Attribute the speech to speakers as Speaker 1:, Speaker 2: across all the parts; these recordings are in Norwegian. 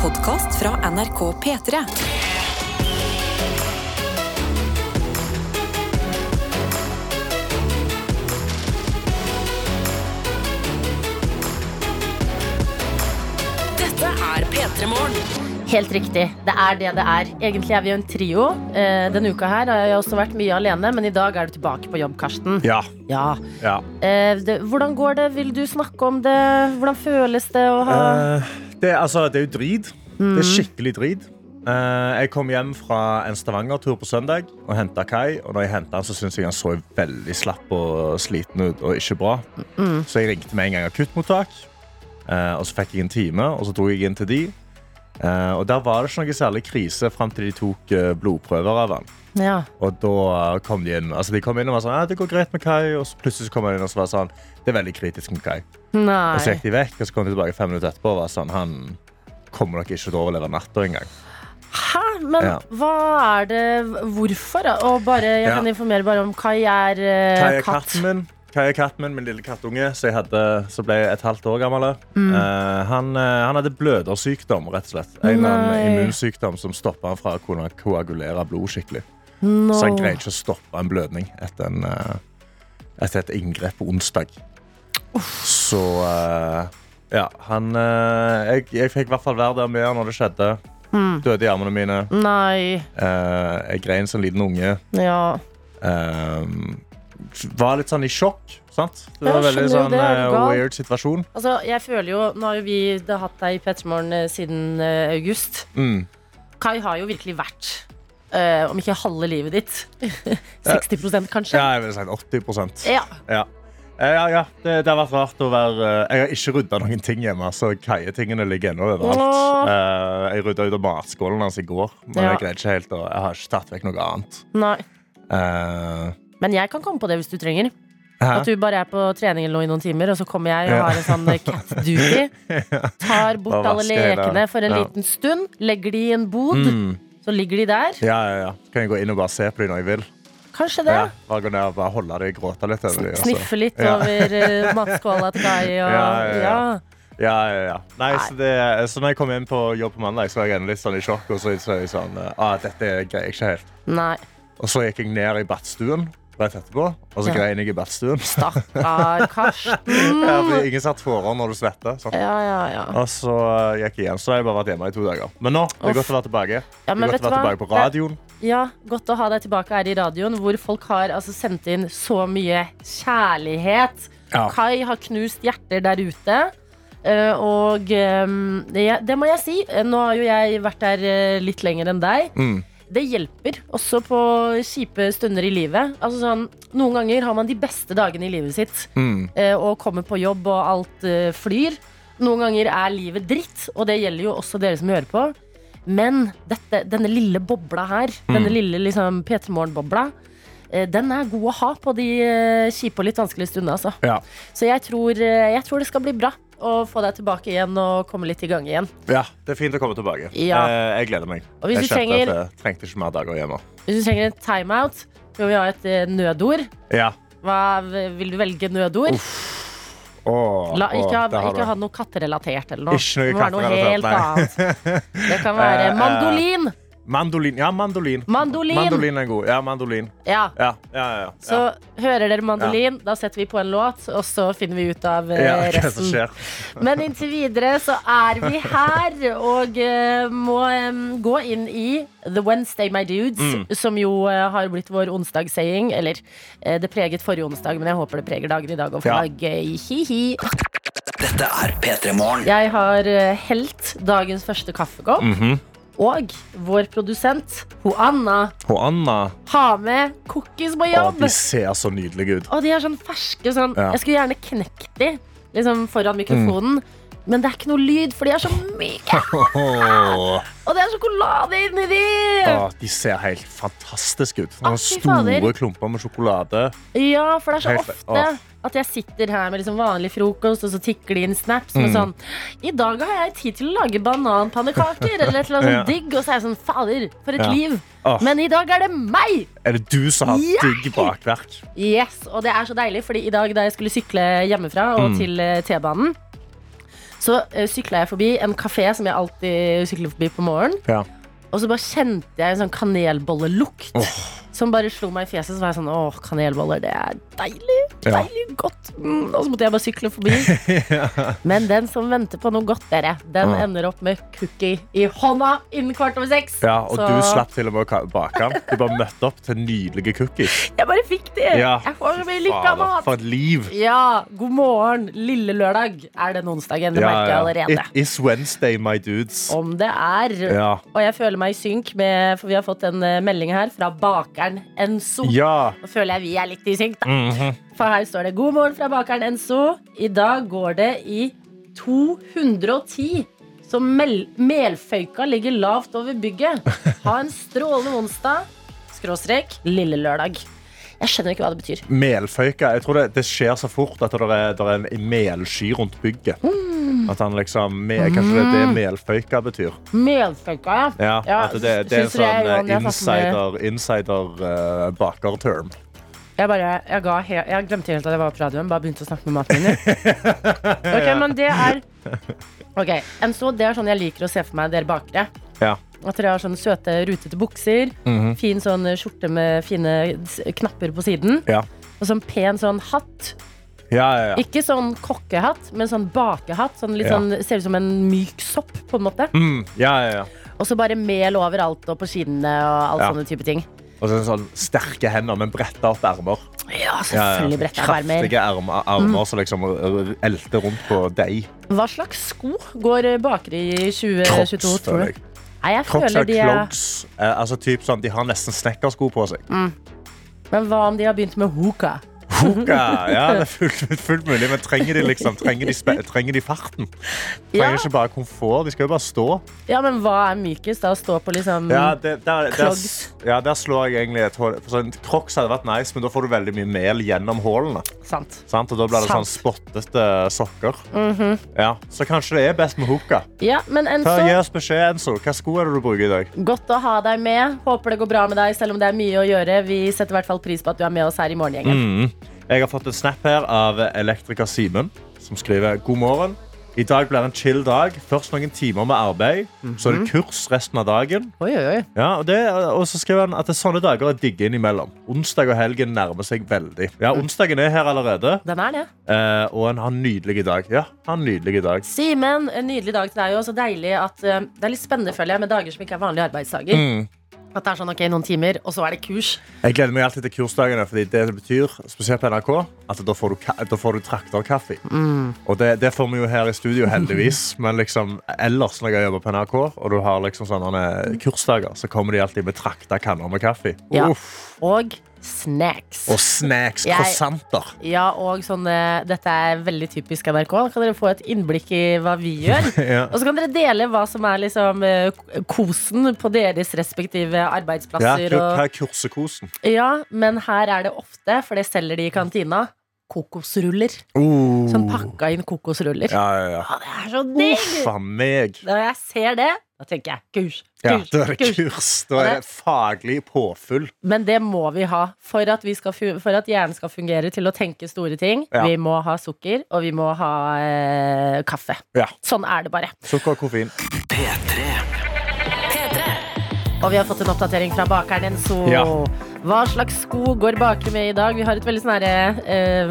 Speaker 1: podkast fra NRK P3. Dette er P3 Morgen.
Speaker 2: Helt riktig. Det er det det er. Egentlig er vi jo en trio. Eh, denne uka her har jeg også vært mye alene, men i dag er du tilbake på jobb, Karsten.
Speaker 3: Ja.
Speaker 2: Ja.
Speaker 3: ja.
Speaker 2: Eh, det, hvordan går det? Vil du snakke om det? Hvordan føles det å ha
Speaker 3: Eh, det, altså, det er jo drit. Det er skikkelig drit. Uh, jeg kom hjem fra en Stavanger-tur på søndag og henta Kai. Og når jeg hentet han, så syntes jeg han så veldig slapp og sliten ut og ikke bra. Så jeg ringte med en gang akuttmottak, uh, og så fikk jeg en time, og så dro jeg inn til de. Uh, og der var det ikke noe særlig krise fram til de tok blodprøver av han.
Speaker 2: Ja.
Speaker 3: Og da kom de inn altså de kom inn og var sånn, ja, det går greit med Kai. Og så plutselig kom han inn og så var sånn, det er veldig kritisk med Kai. Og så gikk de vekk, og så kom de tilbake fem minutter etterpå og var sånn, han kommer nok ikke til å overleve natta engang.
Speaker 2: Hæ? Men
Speaker 3: Ja.
Speaker 2: hva er det Hvorfor? Og bare, jeg
Speaker 3: Ja.
Speaker 2: kan informere bare om Kai er uh,
Speaker 3: Kai er
Speaker 2: katt.
Speaker 3: katten min. Kai er katten min, min lille kattunge, så jeg hadde, så ble jeg et halvt år gammel. Eh, han, uh, han hadde blødersykdom, rett og slett. En
Speaker 2: Nei.
Speaker 3: immunsykdom som stoppa han fra å kunne koagulere blod skikkelig.
Speaker 2: No.
Speaker 3: Så han greide ikke å stoppe en blødning etter, en, etter et inngrep på onsdag. Så eh, ja, han eh, jeg, jeg fikk i hvert fall være der med han når det skjedde.
Speaker 2: Mm.
Speaker 3: Døde i armene mine.
Speaker 2: Nei.
Speaker 3: Eh, jeg grein som liten unge.
Speaker 2: Ja.
Speaker 3: Var litt sånn i sjokk. Sant? Det
Speaker 2: var
Speaker 3: var veldig sånn weird situasjon.
Speaker 2: Altså, jeg føler jo Nå har jo vi det har hatt deg i Petremorgen eh, siden august.
Speaker 3: Mm.
Speaker 2: Kai har jo virkelig vært Uh, om ikke halve livet ditt. 60% kanskje.
Speaker 3: Ja, jeg vil si 80%
Speaker 2: Ja.
Speaker 3: Ja. Eh, Ja, ja. Det, det har vært rart å være eh, Jeg har ikke rydda noen ting hjemme, så Kaie-tingene ligger ennå overalt. Eh, jeg rydda ut av matskålen hans i går, men
Speaker 2: Ja.
Speaker 3: jeg greide ikke helt og Jeg har ikke tatt vekk noe annet.
Speaker 2: Nei.
Speaker 3: Uh,
Speaker 2: Men jeg kan komme på det hvis du trenger.
Speaker 3: hæ?
Speaker 2: At du bare er på trening eller noe i noen timer, og så kommer jeg og
Speaker 3: Ja.
Speaker 2: har en sånn cat duty. Tar bort alle lekene for en
Speaker 3: Ja.
Speaker 2: liten stund. Legger de i en bod.
Speaker 3: Mm.
Speaker 2: Så ligger de der.
Speaker 3: Ja, ja, ja. Så kan jeg gå inn og bare se på dem når jeg vil.
Speaker 2: Kanskje det.
Speaker 3: Ja, bare gå ned og bare holde det og gråte litt. over dem, altså.
Speaker 2: Sniffe litt
Speaker 3: Ja.
Speaker 2: over uh, matskåla til Kai. Og,
Speaker 3: Ja, ja, ja.
Speaker 2: ja.
Speaker 3: Nei. Så, det, så når jeg kom inn på jobb på mandag, så var jeg litt sånn i sjokk. Og så så jeg sånn ah, Dette greier jeg ikke helt.
Speaker 2: Nei.
Speaker 3: Og så gikk jeg ned i badstuen rett etterpå, og så grein jeg i badstuen.
Speaker 2: Stakkar Karsten.
Speaker 3: Ja, ingen satt foran når du svetter. Sånn.
Speaker 2: Ja, ja, ja.
Speaker 3: Og så eh, gikk jeg igjen. Så har jeg bare vært hjemme i to dager. Men nå det er godt å være tilbake.
Speaker 2: ja
Speaker 3: Det er godt å være tilbake på radioen.
Speaker 2: Ja, Godt å ha deg tilbake her i radioen, hvor folk har altså, sendt inn så mye kjærlighet.
Speaker 3: Ja.
Speaker 2: Kai har knust hjerter der ute. Eh, og ehm, det, det må jeg si. Eh, Nå har jo jeg vært der litt lenger enn deg.
Speaker 3: Mm.
Speaker 2: Det hjelper også på kjipe stunder i livet. Altså sånn, noen ganger har man de beste dagene i livet sitt
Speaker 3: Mm.
Speaker 2: eh, og kommer på jobb og alt eh, flyr. Noen ganger er livet dritt, og det gjelder jo også dere som hører på. Men dette, denne lille bobla her, denne lille liksom, P3 Morgen-bobla, eh, den er god å ha på de kjipe og litt vanskelige stundene. Altså.
Speaker 3: Ja.
Speaker 2: Så jeg tror, jeg tror det skal bli bra å få deg tilbake igjen og komme litt i gang igjen.
Speaker 3: ja, det er fint å komme tilbake.
Speaker 2: Ja.
Speaker 3: Eh, jeg gleder meg.
Speaker 2: Og hvis
Speaker 3: jeg
Speaker 2: du
Speaker 3: kjente
Speaker 2: trenger-
Speaker 3: at jeg trengte ikke mer dager hjemme.
Speaker 2: Hvis du trenger en timeout, vil vi ha et eh, nødord.
Speaker 3: Ja.
Speaker 2: Hva, vil du velge nødord?
Speaker 3: Åh,
Speaker 2: La, ikke ha,
Speaker 3: oh,
Speaker 2: ikke ha noe katterelatert eller noe.
Speaker 3: Ikke noe
Speaker 2: det må være noe helt
Speaker 3: katterelatert.
Speaker 2: Det kan være
Speaker 3: eh,
Speaker 2: mandolin.
Speaker 3: Mandolin. Ja, mandolin.
Speaker 2: Mandolin.
Speaker 3: Mandolin er god. Ja, mandolin.
Speaker 2: Ja.
Speaker 3: Ja, ja, ja, ja.
Speaker 2: Så hører dere mandolin, da setter vi på en låt, og så finner vi ut av eh,
Speaker 3: ja,
Speaker 2: resten. Men inntil videre så er vi her og eh, må um, gå inn i The Wednesday My Dudes,
Speaker 3: Mm.
Speaker 2: som jo eh, har blitt vår onsdagssaying. Eller eh, det preget forrige onsdag, men jeg håper det preger dagen i dag og for
Speaker 3: Ja.
Speaker 2: det er gøy. Hi-hi.
Speaker 4: Dette er P3 Morgen.
Speaker 2: Jeg har eh, helt dagens første kaffekopp.
Speaker 3: Mhm.
Speaker 2: Og vår produsent, ho Anna,
Speaker 3: Og Anna,
Speaker 2: har med cookies på
Speaker 3: å,
Speaker 2: jobb.
Speaker 3: de ser så nydelige ut.
Speaker 2: Og de er sånn ferske. Sånn.
Speaker 3: Ja.
Speaker 2: Jeg skulle gjerne knekt de liksom foran mikrofonen. Men det er ikke noe lyd, for de er så myke. Og det er sjokolade inni de!
Speaker 3: åh, de ser helt fantastiske ut.
Speaker 2: Å, fy fader.
Speaker 3: store klumper med sjokolade.
Speaker 2: Ja, for det er så
Speaker 3: Helt-
Speaker 2: ofte
Speaker 3: åh.
Speaker 2: at jeg sitter her med liksom vanlig frokost, og så tikker de inn snaps med
Speaker 3: Mm.
Speaker 2: sånn I dag har jeg tid til å lage bananpannekaker, eller et eller annet
Speaker 3: Ja.
Speaker 2: sånt digg. Og så er jeg sånn Fader, for et
Speaker 3: Ja.
Speaker 2: liv.
Speaker 3: Åh.
Speaker 2: Men i dag er det meg!
Speaker 3: Er det du som har
Speaker 2: Ja.
Speaker 3: digg bakverk?
Speaker 2: Yes, Og det er så deilig, fordi i dag da jeg skulle sykle hjemmefra og
Speaker 3: Mm.
Speaker 2: til eh, T-banen, Så uh, sykla jeg forbi en kafé som jeg alltid sykler forbi på morgenen.
Speaker 3: Ja.
Speaker 2: Og så bare kjente jeg en sånn kanelbollelukt. Som bare slo meg i fjeset. Så var jeg sånn, åh, kanelboller, det er deilig.
Speaker 3: Ja.
Speaker 2: Deilig, godt. Mm. Og så måtte jeg bare sykle forbi. Men den som venter på noe godt, dere, den
Speaker 3: Ja.
Speaker 2: ender opp med cookie i hånda innen kvart over seks.
Speaker 3: Ja, og
Speaker 2: Så
Speaker 3: du slapp til og med å bake den. Du bare møtte opp til nydelige cookies.
Speaker 2: jeg bare fikk det.
Speaker 3: Ja.
Speaker 2: Jeg får mye lykke av mat.
Speaker 3: For et liv.
Speaker 2: Ja, god morgen. Lille lørdag er den onsdagen. Det merker jeg allerede.
Speaker 3: It is Wednesday, my dudes.
Speaker 2: Om det er.
Speaker 3: Ja.
Speaker 2: Og jeg føler meg i synk med For vi har fått en eh, melding her fra bakeren Enso.
Speaker 3: ja.
Speaker 2: Nå føler jeg vi er litt i synk, da.
Speaker 3: Mhm.
Speaker 2: For her står det 'God morgen fra bakeren Enso'. I dag går det i 210. Så mel melføyka ligger lavt over bygget. Ha en strålende onsdag. Skråstrek lille lørdag. Jeg skjønner ikke hva det betyr.
Speaker 3: Melføyka. Jeg tror det, det skjer så fort at det er, det er en melsky rundt bygget.
Speaker 2: Mm.
Speaker 3: At han liksom me, Kanskje det er det melføyka betyr.
Speaker 2: Melføyka, ja.
Speaker 3: Ja,
Speaker 2: Ja,
Speaker 3: det, det, det er en sånn
Speaker 2: er,
Speaker 3: eh,
Speaker 2: med-
Speaker 3: insider, uh, baker-term.
Speaker 2: Jeg, bare, jeg, he jeg glemte helt at jeg var på radioen. Bare begynte å snakke med maten min. Ok, men det er Ok, en så Det er sånn jeg liker å se for meg dere bakere.
Speaker 3: Ja.
Speaker 2: At dere har sånne søte, rutete bukser.
Speaker 3: Mhm.
Speaker 2: Fin sånn skjorte med fine knapper på siden.
Speaker 3: Ja.
Speaker 2: Og sånn pen sånn hatt.
Speaker 3: Ja, ja, ja.
Speaker 2: Ikke sånn kokkehatt, men sånn bakehatt. Sånn litt sånn, ser ut som en myk sopp, på en måte.
Speaker 3: Mm, ja, ja, ja.
Speaker 2: Og så bare mel overalt og på skinnene og
Speaker 3: alle
Speaker 2: sånne type ting.
Speaker 3: Og så sånn sterke hender, men bretta opp ermer.
Speaker 2: Ja, selvfølgelig bretta armer. Mm.
Speaker 3: Kraftige ermer, armer som liksom elter rundt på deig.
Speaker 2: Hva slags sko går bakere i 2022,
Speaker 3: Kropps,
Speaker 2: tror du? Nei, jeg
Speaker 3: Crocs
Speaker 2: føler de er
Speaker 3: clogs. Eh, altså, typ sånn, de har nesten snekkersko på seg.
Speaker 2: Men hva om de har begynt med hoka?
Speaker 3: Hoka, ja, det er fullt, fullt mulig, men trenger de, liksom, trenger de, trenger de farten?
Speaker 2: Ja.
Speaker 3: Trenger ikke bare komfort, de skal jo bare stå.
Speaker 2: ja, men hva er mykest? Da å stå på liksom
Speaker 3: Ja, det, der, der, ja, der slår jeg egentlig et hull. Sånn, Crocs hadde vært nice, men da får du veldig mye mel gjennom.
Speaker 2: Sant.
Speaker 3: Sant? Og da blir det sånn
Speaker 2: spottete sokker.
Speaker 3: Mm sokker. ja, så kanskje det er best med hoka.
Speaker 2: Ja, men Enzo,
Speaker 3: gi oss beskjed, Enzo. Hva sko er det du bruker i dag?
Speaker 2: godt å ha deg med. Håper det går bra med deg, selv om det er mye å gjøre. Vi setter i hvert fall pris på at du er med oss her i Morgengjengen.
Speaker 3: Jeg har fått en snap her av elektriker Simen, som skriver God morgen. I dag blir en chill dag. Først noen timer med arbeid. Så er det kurs resten av dagen.
Speaker 2: Oi, oi, oi.
Speaker 3: Ja, og, det, og så skriver han at det er sånne dager er digge innimellom. Onsdag og helgen nærmer seg veldig. Ja, Onsdagen er her allerede,
Speaker 2: Den er det.
Speaker 3: eh, og en har en nydelig dag. Ja, en nydelig dag.
Speaker 2: Simen, en nydelig dag til deg. òg. så deilig at uh, Det er litt spennende, føler jeg, med dager som ikke er vanlige arbeidsdager.
Speaker 3: Mm.
Speaker 2: At det er sånn, ok, noen timer, og så er det kurs.
Speaker 3: Jeg gleder meg alltid til kursdagene, fordi det betyr, spesielt på NRK, at da får du, da får du traktorkaffe. Og det, det får vi jo her i studio, heldigvis. Men liksom ellers når jeg jobber på NRK, og du har liksom sånne kursdager, så kommer de alltid med trakta kanner med kaffe.
Speaker 2: Ja. Og snacks.
Speaker 3: Og snacks, croissanter.
Speaker 2: Ja, og sånn, dette er veldig typisk NRK. Kan dere få et innblikk i hva vi gjør.
Speaker 3: Ja.
Speaker 2: Og så kan dere dele hva som er liksom eh, kosen på deres respektive
Speaker 3: Ja,
Speaker 2: arbeidsplasser.
Speaker 3: hva
Speaker 2: og,
Speaker 3: er kursekosen?
Speaker 2: ja, men her er det ofte, for det selger de i kantina, kokosruller.
Speaker 3: Oh.
Speaker 2: Sånn pakka inn kokosruller.
Speaker 3: Ja, ja, ja.
Speaker 2: Å, det er så digg! Når jeg ser det, da tenker jeg kurs,
Speaker 3: Ja, da er det
Speaker 2: kurs.
Speaker 3: kurs. Da er det faglig påfyll.
Speaker 2: Men det må vi ha for at, vi skal, for at hjernen skal fungere til å tenke store ting.
Speaker 3: Ja.
Speaker 2: Vi må ha sukker, og vi må ha eh, kaffe.
Speaker 3: Ja.
Speaker 2: Sånn er det bare.
Speaker 3: Sukker og koffein.
Speaker 4: P3
Speaker 2: Og vi har fått en oppdatering fra bakeren Enzo.
Speaker 3: Ja.
Speaker 2: Hva slags sko går bakere med i dag? Vi har et veldig sånn eh,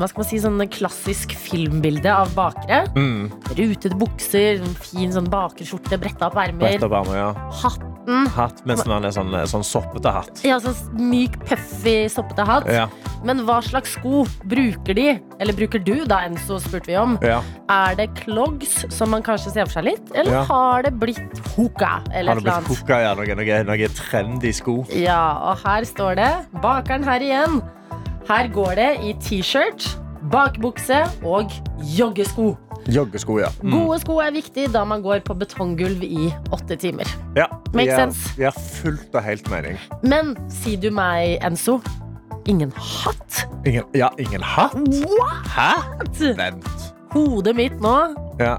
Speaker 2: hva skal man si, sånn klassisk filmbilde av bakere.
Speaker 3: Mm.
Speaker 2: Rutete bukser, fin sånn bakerskjorte, bretta opp ermer.
Speaker 3: Rett opp armen, ja.
Speaker 2: Hatten.
Speaker 3: Hatt mens man er sånn, sånn soppete hatt.
Speaker 2: Ja, sånn myk, puffy, soppete hatt.
Speaker 3: Ja.
Speaker 2: Men hva slags sko bruker de? Eller bruker du, da, Enzo, spurte vi om.
Speaker 3: Ja.
Speaker 2: Er det clogs, som man kanskje ser for seg litt? Eller
Speaker 3: Ja.
Speaker 2: har det blitt hoka? Eller
Speaker 3: Har det blitt
Speaker 2: annet?
Speaker 3: Ja, noe, noe, noe trendy sko?
Speaker 2: Ja, og her står det Bakeren her igjen. Her går det i T-shirt, bakbukse og joggesko.
Speaker 3: Joggesko, ja. Mm.
Speaker 2: Gode sko er viktig da man går på betonggulv i åtte timer.
Speaker 3: ja. Make er-
Speaker 2: sense.
Speaker 3: De har fullt og helt mening.
Speaker 2: Men si du meg, Enzo, ingen hatt?
Speaker 3: Ingen, ja, ingen hatt? Hæ? Vent.
Speaker 2: Hodet mitt nå
Speaker 3: Ja.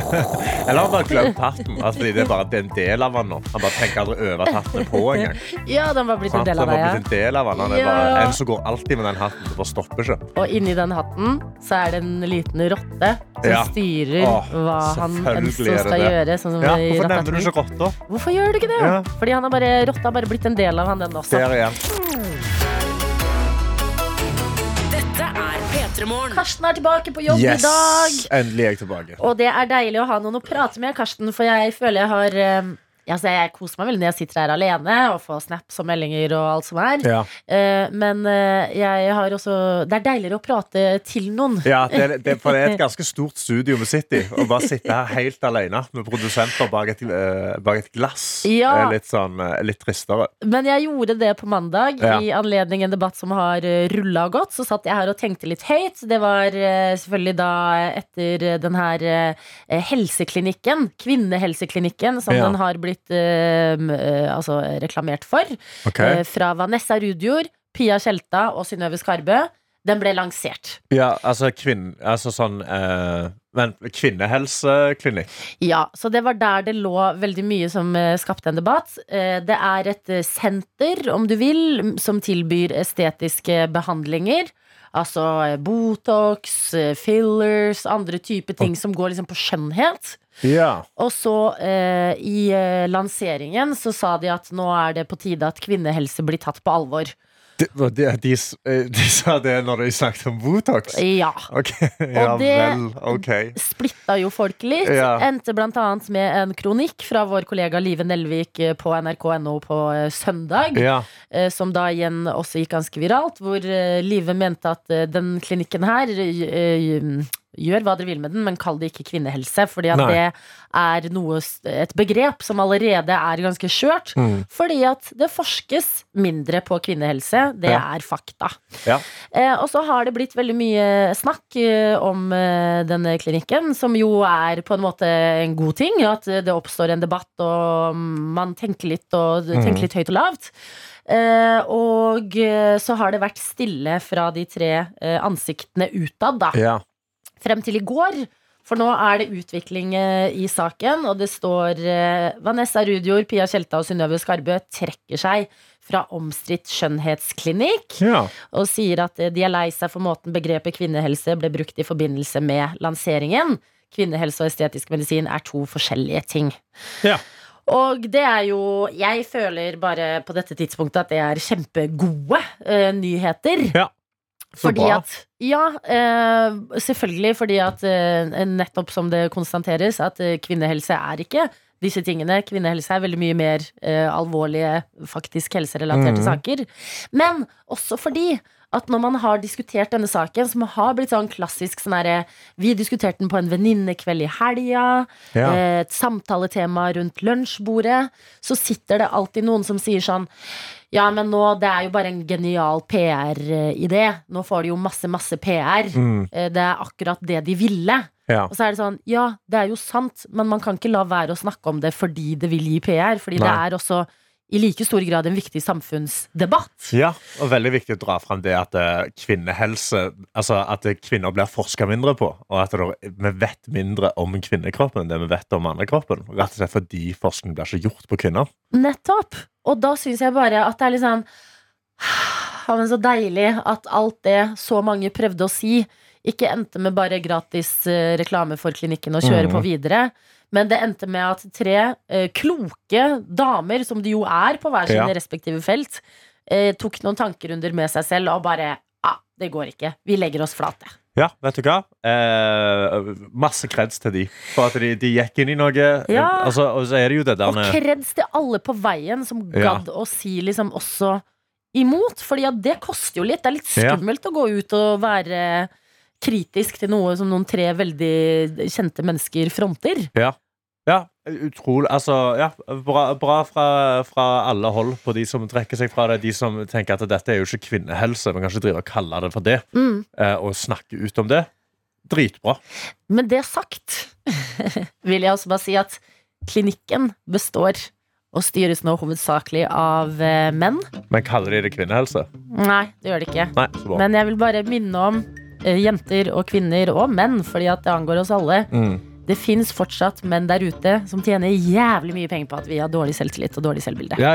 Speaker 3: Eller han bare glemt hatten. Altså, det er bare det er en del av han nå. Han bare tenker aldri over at hatten er på engang.
Speaker 2: Ja, den var blitt en del av deg.
Speaker 3: blitt en del av han. Han er
Speaker 2: Ja.
Speaker 3: bare, en som går alltid med den hatten. Det bare stopper ikke.
Speaker 2: Og inni den hatten så er det en liten rotte som
Speaker 3: Ja.
Speaker 2: styrer
Speaker 3: Åh,
Speaker 2: hva han
Speaker 3: det
Speaker 2: skal
Speaker 3: det.
Speaker 2: gjøre. Sånn som
Speaker 3: Ja, hvorfor nevner du ikke rotta?
Speaker 2: Hvorfor gjør du ikke det?
Speaker 3: Ja.
Speaker 2: Fordi han har bare, rotta har bare blitt en del av han, den også.
Speaker 3: Der igjen.
Speaker 2: Karsten er tilbake på jobb i dag.
Speaker 3: Endelig er jeg tilbake.
Speaker 2: Og det er deilig å ha noen å prate med, Karsten, for jeg føler jeg har Altså jeg koser meg veldig når jeg sitter her alene og får snaps og meldinger og alt som er.
Speaker 3: Ja,
Speaker 2: Eh, men eh, jeg har også Det er deiligere å prate til noen.
Speaker 3: ja det, det, for det er et ganske stort studio vi sitter i. Å bare sitte her helt alene med produsenter bak et, eh, bak et glass
Speaker 2: Ja.
Speaker 3: er litt, sånn, litt tristere.
Speaker 2: Men jeg gjorde det på mandag
Speaker 3: Ja.
Speaker 2: i anledning en debatt som har rulla godt. Så satt jeg her og tenkte litt høyt. Det var selvfølgelig da etter den her helseklinikken, kvinnehelseklinikken, som
Speaker 3: Ja.
Speaker 2: den har blitt eh, m- eh, altså reklamert for.
Speaker 3: Okay.
Speaker 2: eh, Fra Vanessa Rudjord, Pia Tjelta og Synnøve Skarbø. Den ble lansert.
Speaker 3: Ja, altså, kvinn, altså sånn eh, Men kvinnehelseklinikk.
Speaker 2: Ja, så det var der det lå veldig mye som eh, skapte en debatt. Eh, det er et eh, senter, om du vil, som tilbyr estetiske behandlinger. Altså eh, Botox, eh, fillers, andre typer ting som går liksom på skjønnhet.
Speaker 3: Ja.
Speaker 2: Og så eh, i eh, lanseringen så sa de at nå er det på tide at kvinnehelse blir tatt på alvor.
Speaker 3: De, de, de, eh, de sa det når de snakket om Botox?
Speaker 2: Ja.
Speaker 3: Ok, ja
Speaker 2: det-
Speaker 3: vel. Ok.
Speaker 2: Splitta jo folk litt.
Speaker 3: Ja.
Speaker 2: Endte blant annet med en kronikk fra vår kollega Live Nelvik eh, på nrk.no på eh, søndag.
Speaker 3: Ja.
Speaker 2: eh, Som da igjen også gikk ganske viralt. Hvor eh, Live mente at eh, den klinikken her eh, Gjør hva dere vil med den, men kall det ikke kvinnehelse. Fordi at
Speaker 3: Nei.
Speaker 2: det er noe, et begrep som allerede er ganske skjørt.
Speaker 3: Mm.
Speaker 2: Fordi at det forskes mindre på kvinnehelse. Det
Speaker 3: Ja.
Speaker 2: er fakta.
Speaker 3: Ja.
Speaker 2: Eh, og så har det blitt veldig mye snakk eh, om eh, denne klinikken, som jo er på en måte en god ting. At det oppstår en debatt, og man tenker litt, og
Speaker 3: Mm.
Speaker 2: tenker litt høyt og lavt. Eh, og eh, så har det vært stille fra de tre eh, ansiktene utad, da
Speaker 3: ja.
Speaker 2: Frem til i går. For nå er det utvikling eh, i saken, og det står eh, Vanessa Rudjord, Pia Tjelta og Synnøve Skarbø trekker seg fra omstridt skjønnhetsklinikk
Speaker 3: ja.
Speaker 2: og sier at eh, de er lei seg for måten begrepet kvinnehelse ble brukt i forbindelse med lanseringen. Kvinnehelse og estetisk medisin er to forskjellige ting.
Speaker 3: Ja.
Speaker 2: Og det er jo Jeg føler bare på dette tidspunktet at det er kjempegode uh, nyheter.
Speaker 3: Ja.
Speaker 2: Fordi at Ja, eh, selvfølgelig fordi at eh, nettopp som det konstateres, at eh, kvinnehelse er ikke disse tingene. Kvinnehelse er veldig mye mer alvorlige, faktisk helserelaterte
Speaker 3: mm.
Speaker 2: saker. Men også fordi at når man har diskutert denne saken, som har blitt sånn klassisk sånn herre Vi diskuterte den på en venninnekveld i helga.
Speaker 3: Ja.
Speaker 2: eh, Et samtaletema rundt lunsjbordet. Så sitter det alltid noen som sier sånn Ja, men nå, det er jo bare en genial PR-idé. Nå får de jo masse, masse PR.
Speaker 3: Mm.
Speaker 2: Eh, Det er akkurat det de ville.
Speaker 3: ja.
Speaker 2: Og så er det sånn, ja, det er jo sant, men man kan ikke la være å snakke om det fordi det vil gi PR. Fordi det er også i like stor grad en viktig samfunnsdebatt.
Speaker 3: Ja, og veldig viktig å dra fram det at eh, kvinnehelse Altså at eh, kvinner blir forska mindre på, og at det, vi vet mindre om kvinnekroppen enn det vi vet om mannekroppen. Rett og slett fordi forskning blir ikke gjort på kvinner.
Speaker 2: Nettopp! Og da syns jeg bare at det er litt sånn ja, men Så deilig at alt det så mange prøvde å si, ikke endte med bare gratis eh, reklame for klinikken og kjøre
Speaker 3: mm.
Speaker 2: på videre. Men det endte med at tre eh, kloke damer, som de jo er på hver sine
Speaker 3: Ja.
Speaker 2: respektive felt, eh, tok noen tankerunder med seg selv og bare Ja, det går ikke. Vi legger oss flate.
Speaker 3: Ja, vet du hva? Eh, masse kreds til de. For at de, de gikk inn i noe.
Speaker 2: Ja.
Speaker 3: Altså, og så er det jo det der
Speaker 2: Og kreds til alle på veien som
Speaker 3: Ja.
Speaker 2: gadd å si liksom også imot. Fordi at det koster jo litt. Det er litt
Speaker 3: Ja.
Speaker 2: skummelt å gå ut og være kritisk til noe som noen tre veldig kjente mennesker fronter.
Speaker 3: Ja, utrolig. Altså, ja, bra, bra fra, fra alle hold på de som trekker seg fra det. De som tenker at dette er jo ikke kvinnehelse. man kan ikke drive og kalle det for det.
Speaker 2: Mm.
Speaker 3: eh, Og snakke ut om det. Dritbra.
Speaker 2: Men det sagt vil jeg også bare si at klinikken består og styres nå hovedsakelig av eh, menn.
Speaker 3: Men kaller de det kvinnehelse?
Speaker 2: Nei, det gjør det ikke.
Speaker 3: Nei.
Speaker 2: Men jeg vil bare minne om jenter og kvinner og menn, fordi at det angår oss alle.
Speaker 3: Mm.
Speaker 2: Det fins fortsatt menn der ute som tjener jævlig mye penger på at vi har dårlig selvtillit og dårlig selvbilde.
Speaker 3: Ja.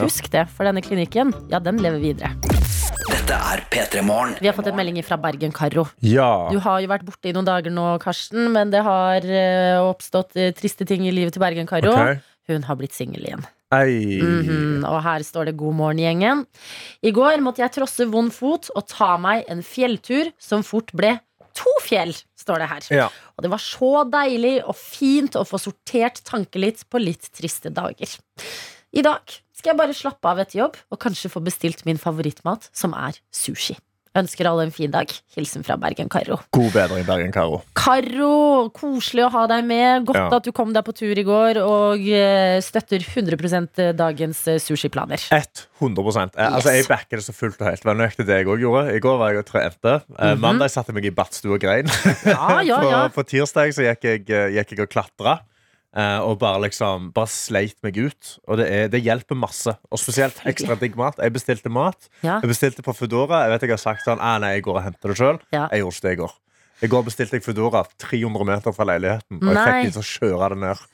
Speaker 2: Husk det, for denne klinikken, ja, den lever videre.
Speaker 4: Dette er P3 Morgen.
Speaker 2: Vi har fått en melding fra Bergen-Karo.
Speaker 3: Ja.
Speaker 2: Du har jo vært borte i noen dager nå, Karsten, men det har eh, oppstått eh, triste ting i livet til Bergen-Karo.
Speaker 3: Okay.
Speaker 2: Hun har blitt singel igjen.
Speaker 3: Ei.
Speaker 2: -hmm. og her står det 'God morgen, gjengen'. I går måtte jeg trosse vond fot og ta meg en fjelltur som fort ble to fjell, står det her.
Speaker 3: Ja.
Speaker 2: Og det var så deilig og fint å få sortert tanken litt på litt triste dager. I dag skal jeg bare slappe av etter jobb og kanskje få bestilt min favorittmat, som er sushi. Ønsker alle en fin dag. Hilsen fra Bergen-Karo.
Speaker 3: God bedring, Bergen Karo.
Speaker 2: Karo, koselig å ha deg med. Godt
Speaker 3: Ja.
Speaker 2: at du kom deg på tur i går og eh, støtter 100% dagens eh, sushiplaner.
Speaker 3: 100 eh, Altså, Jeg backer det så fullt og helt. Det var nøyaktig det jeg òg gjorde. I går var jeg og trente. Eh, Mandag satte jeg meg i badstue og grein.
Speaker 2: Ja, ja, ja.
Speaker 3: på, på tirsdag så gikk jeg, eh, gikk jeg og klatra. Eh, og bare liksom Bare sleit meg ut. Og det, er, det hjelper masse. Og spesielt ekstra digg mat. Jeg bestilte mat.
Speaker 2: Ja.
Speaker 3: Jeg bestilte på Foodora. Jeg vet jeg har sagt sånn ah, Nei, jeg går og henter det sjøl.
Speaker 2: Ja.
Speaker 3: Jeg gjorde ikke det i går. I går bestilte jeg Foodora 300 meter fra leiligheten. Og jeg
Speaker 2: Nei.
Speaker 3: fikk de til å kjøre det ned.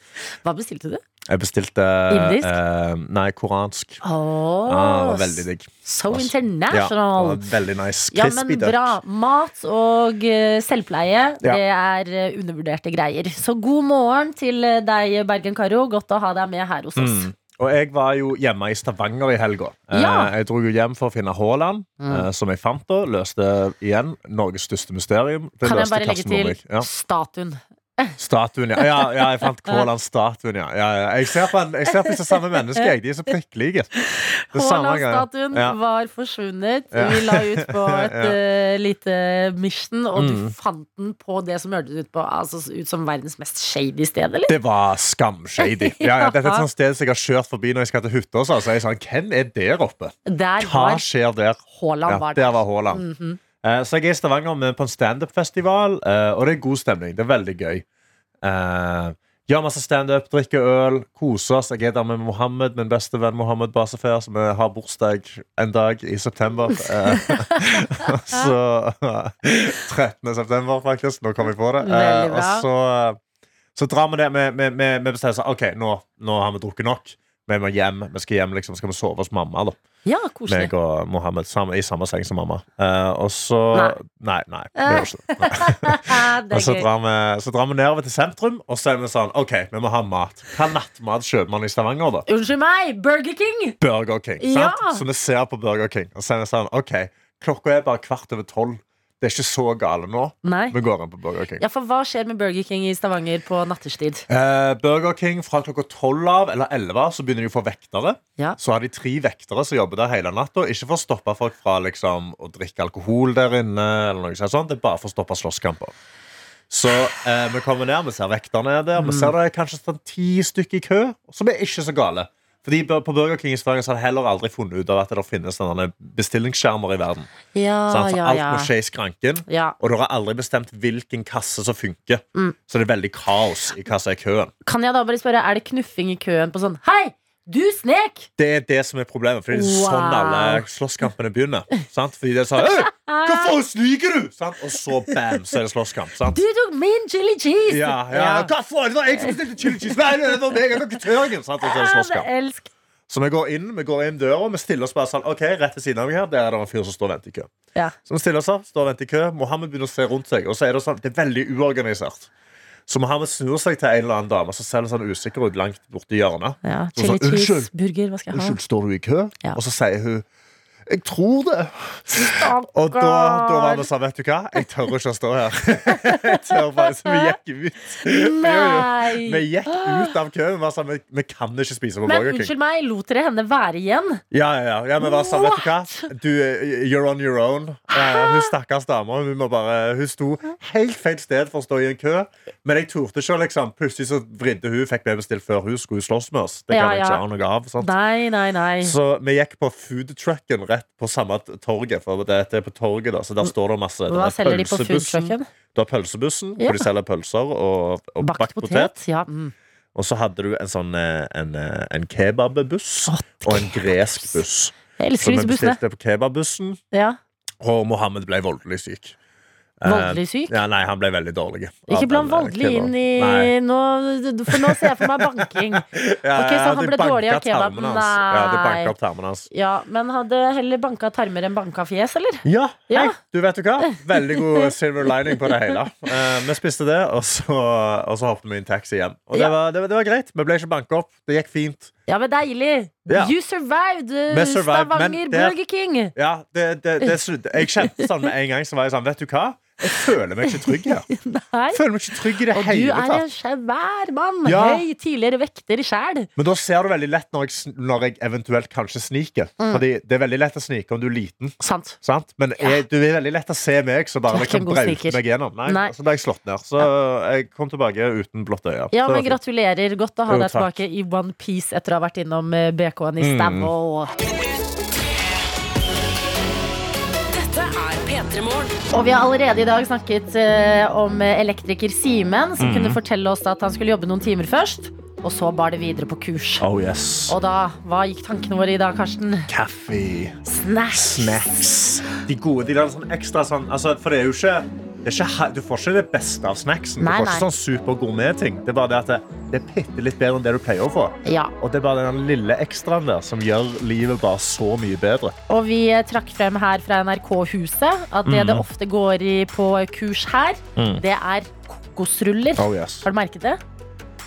Speaker 2: Hva bestilte du?
Speaker 3: Jeg bestilte
Speaker 2: Indisk?
Speaker 3: eh, Nei, koransk.
Speaker 2: Åh,
Speaker 3: Ah, veldig digg.
Speaker 2: So
Speaker 3: Ja,
Speaker 2: international.
Speaker 3: var veldig nice.
Speaker 2: Ja, men bra. Mat og eh, selvpleie,
Speaker 3: Ja.
Speaker 2: det er eh, undervurderte greier. Så god morgen til eh, deg, Bergen-Karo. Godt å ha deg med her hos oss.
Speaker 3: Mm. Og jeg var jo hjemme i Stavanger i helga.
Speaker 2: Ja.
Speaker 3: Jeg dro jo hjem for å finne Haaland,
Speaker 2: Mm.
Speaker 3: som jeg fant da. Løste igjen Norges største mysterium. Det
Speaker 2: Kan jeg bare legge til.
Speaker 3: Ja.
Speaker 2: statuen?
Speaker 3: Statuen, ja. ja. Ja, jeg fant Haaland-statuen, ja. ja. Jeg ser på, jeg ser på disse samme mennesker, jeg. De er så.
Speaker 2: Haaland-statuen
Speaker 3: Ja.
Speaker 2: var forsvunnet. Vi la ut på et eh, lite mission, og du
Speaker 3: Mm.
Speaker 2: fant den på det som hørtes ut, på, altså, ut som verdens mest shady sted, eller?
Speaker 3: Det var skamshady. Ja, ja, dette er et sånt sted som jeg har kjørt forbi når jeg skal til hytta. Så jeg sånn, Hvem er der oppe?
Speaker 2: Der
Speaker 3: Hva
Speaker 2: var
Speaker 3: skjer der?
Speaker 2: Haaland. Var
Speaker 3: der
Speaker 2: der.
Speaker 3: var Haaland.
Speaker 2: Mm
Speaker 3: Eh, Så jeg er i Stavanger med på en standup-festival, eh, og det er god stemning. Det er veldig gøy. Eh, Gjør masse standup, drikker øl, koser oss. Jeg er der med Mohammed, min beste venn Mohammed Basefer, som har bursdag en dag i september. Eh, så 13. september, faktisk. Nå kom jeg på det. Eh. Og så, så drar vi det med, med, med, med bestemmelsen. OK, nå, nå har vi drukket nok. Vi må hjem. Vi skal hjem liksom, skal vi sove hos mamma. da
Speaker 2: Ja, koselig.
Speaker 3: meg og Mohammed sammen, i samme seng som mamma. Eh, og så Nei, nei. vi gjør ikke det. Nei. Og så drar, vi, så drar vi nedover til sentrum, og så er vi sånn OK, vi må ha mat. Hva nattmat kjøper man i Stavanger, da?
Speaker 2: Unnskyld meg, Burger King!
Speaker 3: Burger King.
Speaker 2: Ja.
Speaker 3: Sant? Så vi ser på Burger King, og så er vi sånn OK, klokka er bare kvart over tolv. Det er ikke så gale nå.
Speaker 2: Nei.
Speaker 3: Vi går inn på Burger King.
Speaker 2: Ja, for hva skjer med Burger King i Stavanger på nattestid?
Speaker 3: Eh, Burger King fra klokka 12 av, eller 11 så begynner de å få vektere.
Speaker 2: Ja.
Speaker 3: Så har de tre vektere som jobber der hele natta. Ikke for å stoppe folk fra liksom, å drikke alkohol der inne, eller noe sånt. Det er bare for å stoppe slåsskamper. Så eh, vi kommer ned, vi ser vekterne er der. Vi ser det er kanskje sånn ti stykker i kø, som er ikke så gale. Fordi På Burger King i Stavanger har de heller aldri funnet ut av at det finnes bestillingsskjermer i verden.
Speaker 2: Ja,
Speaker 3: sånn, Så
Speaker 2: ja,
Speaker 3: alt
Speaker 2: ja.
Speaker 3: må skje i skranken.
Speaker 2: ja.
Speaker 3: Og dere har aldri bestemt hvilken kasse som funker.
Speaker 2: Mm.
Speaker 3: Så det er veldig kaos i hva som er køen.
Speaker 2: Kan jeg da bare spørre, er det knuffing i køen på sånn Hei, du snek!
Speaker 3: Det er det som er problemet. Fordi det er sånn alle slåsskampene begynner. Sant? Fordi det er sånn «Øy, Hva faen sniker du?! Sant? Og så bam, så er det slåsskamp. Sant?
Speaker 2: Du tok min chili cheese!
Speaker 3: Ja, ja, Hva faen? Det var jeg som bestilte chili cheese! Nei, det var meg, jeg ikke tørgen! Sant? Og så er det
Speaker 2: Ja,
Speaker 3: slåsskamp. Så vi går inn vi går inn døra vi stiller oss bare sånn Ok, rett ved siden av meg her Der er det en fyr som står og venter i kø.
Speaker 2: Ja.
Speaker 3: Så vi stiller oss opp, står og venter i kø. Mohammed begynner å se rundt seg, og så er det sånn Det er veldig uorganisert. Så Mohammed snur seg til en eller annen dame, så ser det sånn usikker ut langt borti hjørnet.
Speaker 2: Ja, chili
Speaker 3: sånn,
Speaker 2: cheese, burger, hva skal jeg ha?
Speaker 3: Unnskyld, står du i kø?
Speaker 2: Ja.
Speaker 3: Og så sier hun Jeg tror det. Og da, da var vi sånn, vet du hva? Jeg tør ikke å stå her. Jeg tør bare, så vi gikk ut. Jo, jo. Vi gikk ut av køen. Vi, var sånn, vi, vi kan ikke spise på
Speaker 2: Men
Speaker 3: Burger King.
Speaker 2: unnskyld meg, lot dere henne være igjen?
Speaker 3: Ja, ja, ja. ja vi var sånn, vet du hva? Du, you're on your own. Uh, hun stakkars dama hun, bare- hun sto helt feil sted for å stå i en kø. Men jeg torde ikke. liksom Plutselig så vridde hun, fikk vi bestilt før hun skulle slåss med oss. Det kan jeg
Speaker 2: ja.
Speaker 3: ikke ha noe av. Sant?
Speaker 2: Nei, nei, nei.
Speaker 3: Så vi gikk på foodtrucken rett på samme torget. For det det er på torget da Så der står det masse
Speaker 2: Hva
Speaker 3: er
Speaker 2: selger de på foodtrucken?
Speaker 3: Du har pølsebussen,
Speaker 2: Ja.
Speaker 3: hvor de selger pølser og, og
Speaker 2: Bakt potet? Ja. Mm.
Speaker 3: Og så hadde du en sånn eh, en, eh, en kebabbuss og en gresk buss.
Speaker 2: Jeg elsker disse bussene.
Speaker 3: bestilte på kebabbussen,
Speaker 2: Ja.
Speaker 3: og Mohammed ble voldelig syk. Eh,
Speaker 2: Voldelig syk?
Speaker 3: Ja, nei, han ble veldig dårlig.
Speaker 2: Ikke
Speaker 3: blant
Speaker 2: bland
Speaker 3: eh,
Speaker 2: voldelig inn i nå, For nå ser jeg for meg banking.
Speaker 3: Ja,
Speaker 2: Ok, så han ble dårlig av
Speaker 3: kebaben? Nei. Ja, de opp tarmene hans.
Speaker 2: Ja, Men hadde heller banka tarmer enn banka fjes, eller?
Speaker 3: Ja,
Speaker 2: Ja.
Speaker 3: hei, du vet du hva? Veldig god silver lining på det hele. Uh, vi spiste det, og så, og så hoppet vi i en taxi hjem. Og det,
Speaker 2: Ja.
Speaker 3: var, det, var- det var greit. Vi ble ikke banka opp. Det gikk fint.
Speaker 2: Ja, men deilig!
Speaker 3: Ja.
Speaker 2: You survived!
Speaker 3: survived,
Speaker 2: Stavanger
Speaker 3: det-
Speaker 2: Burger King!
Speaker 3: Ja, det, det, det, det, jeg kjente sånn med en gang. Så var jeg sånn, vet du hva? Jeg føler meg ikke trygg her.
Speaker 2: Nei.
Speaker 3: Føler meg ikke trygg i det
Speaker 2: Og du er en
Speaker 3: tatt.
Speaker 2: svær mann!
Speaker 3: Ja.
Speaker 2: Høy, tidligere vekter sjæl.
Speaker 3: Men da ser du veldig lett når jeg, når jeg eventuelt kanskje sniker.
Speaker 2: Mm.
Speaker 3: Fordi det er veldig lett å snike om du er liten.
Speaker 2: Sant.
Speaker 3: Sant? Men jeg, du er veldig lett å se meg som bare
Speaker 2: jeg
Speaker 3: kan
Speaker 2: sniker.
Speaker 3: meg gjennom. Nei,
Speaker 2: Nei.
Speaker 3: Så ble jeg slått ned. Så jeg kom tilbake uten blått øye.
Speaker 2: Ja, men. Gratulerer. Godt å ha
Speaker 3: Jo,
Speaker 2: deg tilbake i one piece etter å ha vært innom eh, BK-en i
Speaker 3: Mm.
Speaker 2: Stavå.
Speaker 1: Dette
Speaker 2: Og vi har allerede i dag snakket uh, om elektriker Simen, som
Speaker 3: Mm.
Speaker 2: kunne fortelle oss at han skulle jobbe noen timer først. Og så bar det videre på kurs.
Speaker 3: Oh yes.
Speaker 2: Og da, hva gikk tankene våre i dag, Karsten?
Speaker 3: Kaffe.
Speaker 2: Snacks.
Speaker 3: Snacks. De gode, de der sånn ekstra sånn altså, For det er jo ikke, ikke Du får ikke det beste av snacksen.
Speaker 2: Nei,
Speaker 3: du får
Speaker 2: nei.
Speaker 3: ikke sånn super-gourmet-ting. Det er bare det at det, det er bitte litt bedre enn det du pleier å få.
Speaker 2: Ja.
Speaker 3: Og det er bare den lille ekstraen der som gjør livet bare så mye bedre.
Speaker 2: Og vi eh, trakk frem her fra NRK-huset at det det ofte går i på kurs her,
Speaker 3: Mm.
Speaker 2: det er kokosruller.
Speaker 3: Oh yes.
Speaker 2: Har du merket det?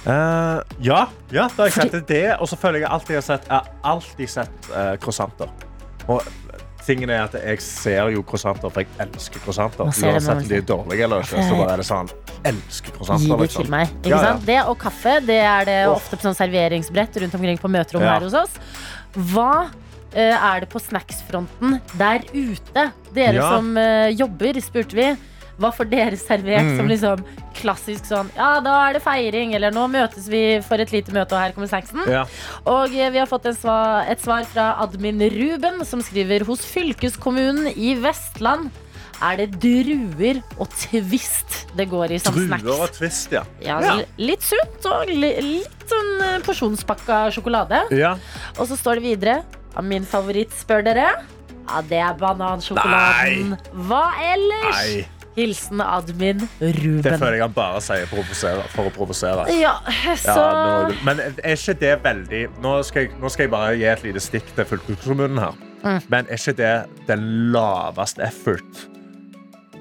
Speaker 3: Uh, ja, ja, da har jeg sett det. Og så føler jeg alltid jeg har sett, jeg har alltid sett uh, croissanter. Og tingen er at jeg ser jo croissanter, for jeg elsker croissanter. Uansett om de er dårlige eller ikke, så bare er det sånn elsker
Speaker 2: Gi det
Speaker 3: Liksom.
Speaker 2: til meg. Ikke
Speaker 3: Ja, ja.
Speaker 2: sant? Det og kaffe det er det
Speaker 3: oh.
Speaker 2: ofte på sånn serveringsbrett rundt omkring på møterom
Speaker 3: Ja.
Speaker 2: her hos oss. Hva uh, er det på snacksfronten der ute? Dere som uh, jobber, spurte vi. Hva får dere servert
Speaker 3: Mm.
Speaker 2: som liksom klassisk sånn Ja, da er det feiring, eller nå møtes vi for et lite møte, og her kommer snacksen.
Speaker 3: Ja.
Speaker 2: Og eh, vi har fått svar, et svar fra admin Ruben, som skriver hos fylkeskommunen i Vestland er det druer og twist det går i som snacks.
Speaker 3: Druer og twist, ja.
Speaker 2: Ja,
Speaker 3: Ja.
Speaker 2: Litt sunt og li, litt sånn eh, porsjonspakka sjokolade.
Speaker 3: ja.
Speaker 2: Og så står det videre min favoritt, spør dere. Ja, det er banansjokoladen. Nei. Hva ellers?
Speaker 3: Nei,
Speaker 2: Hilsen admin Ruben.
Speaker 3: det føler jeg han bare sier for å provosere.
Speaker 2: Ja, så
Speaker 3: Ja, men er ikke det veldig nå skal, jeg, nå skal jeg bare gi et lite stikk til fylkeskommunen her.
Speaker 2: Mm.
Speaker 3: Men er ikke det den laveste effort?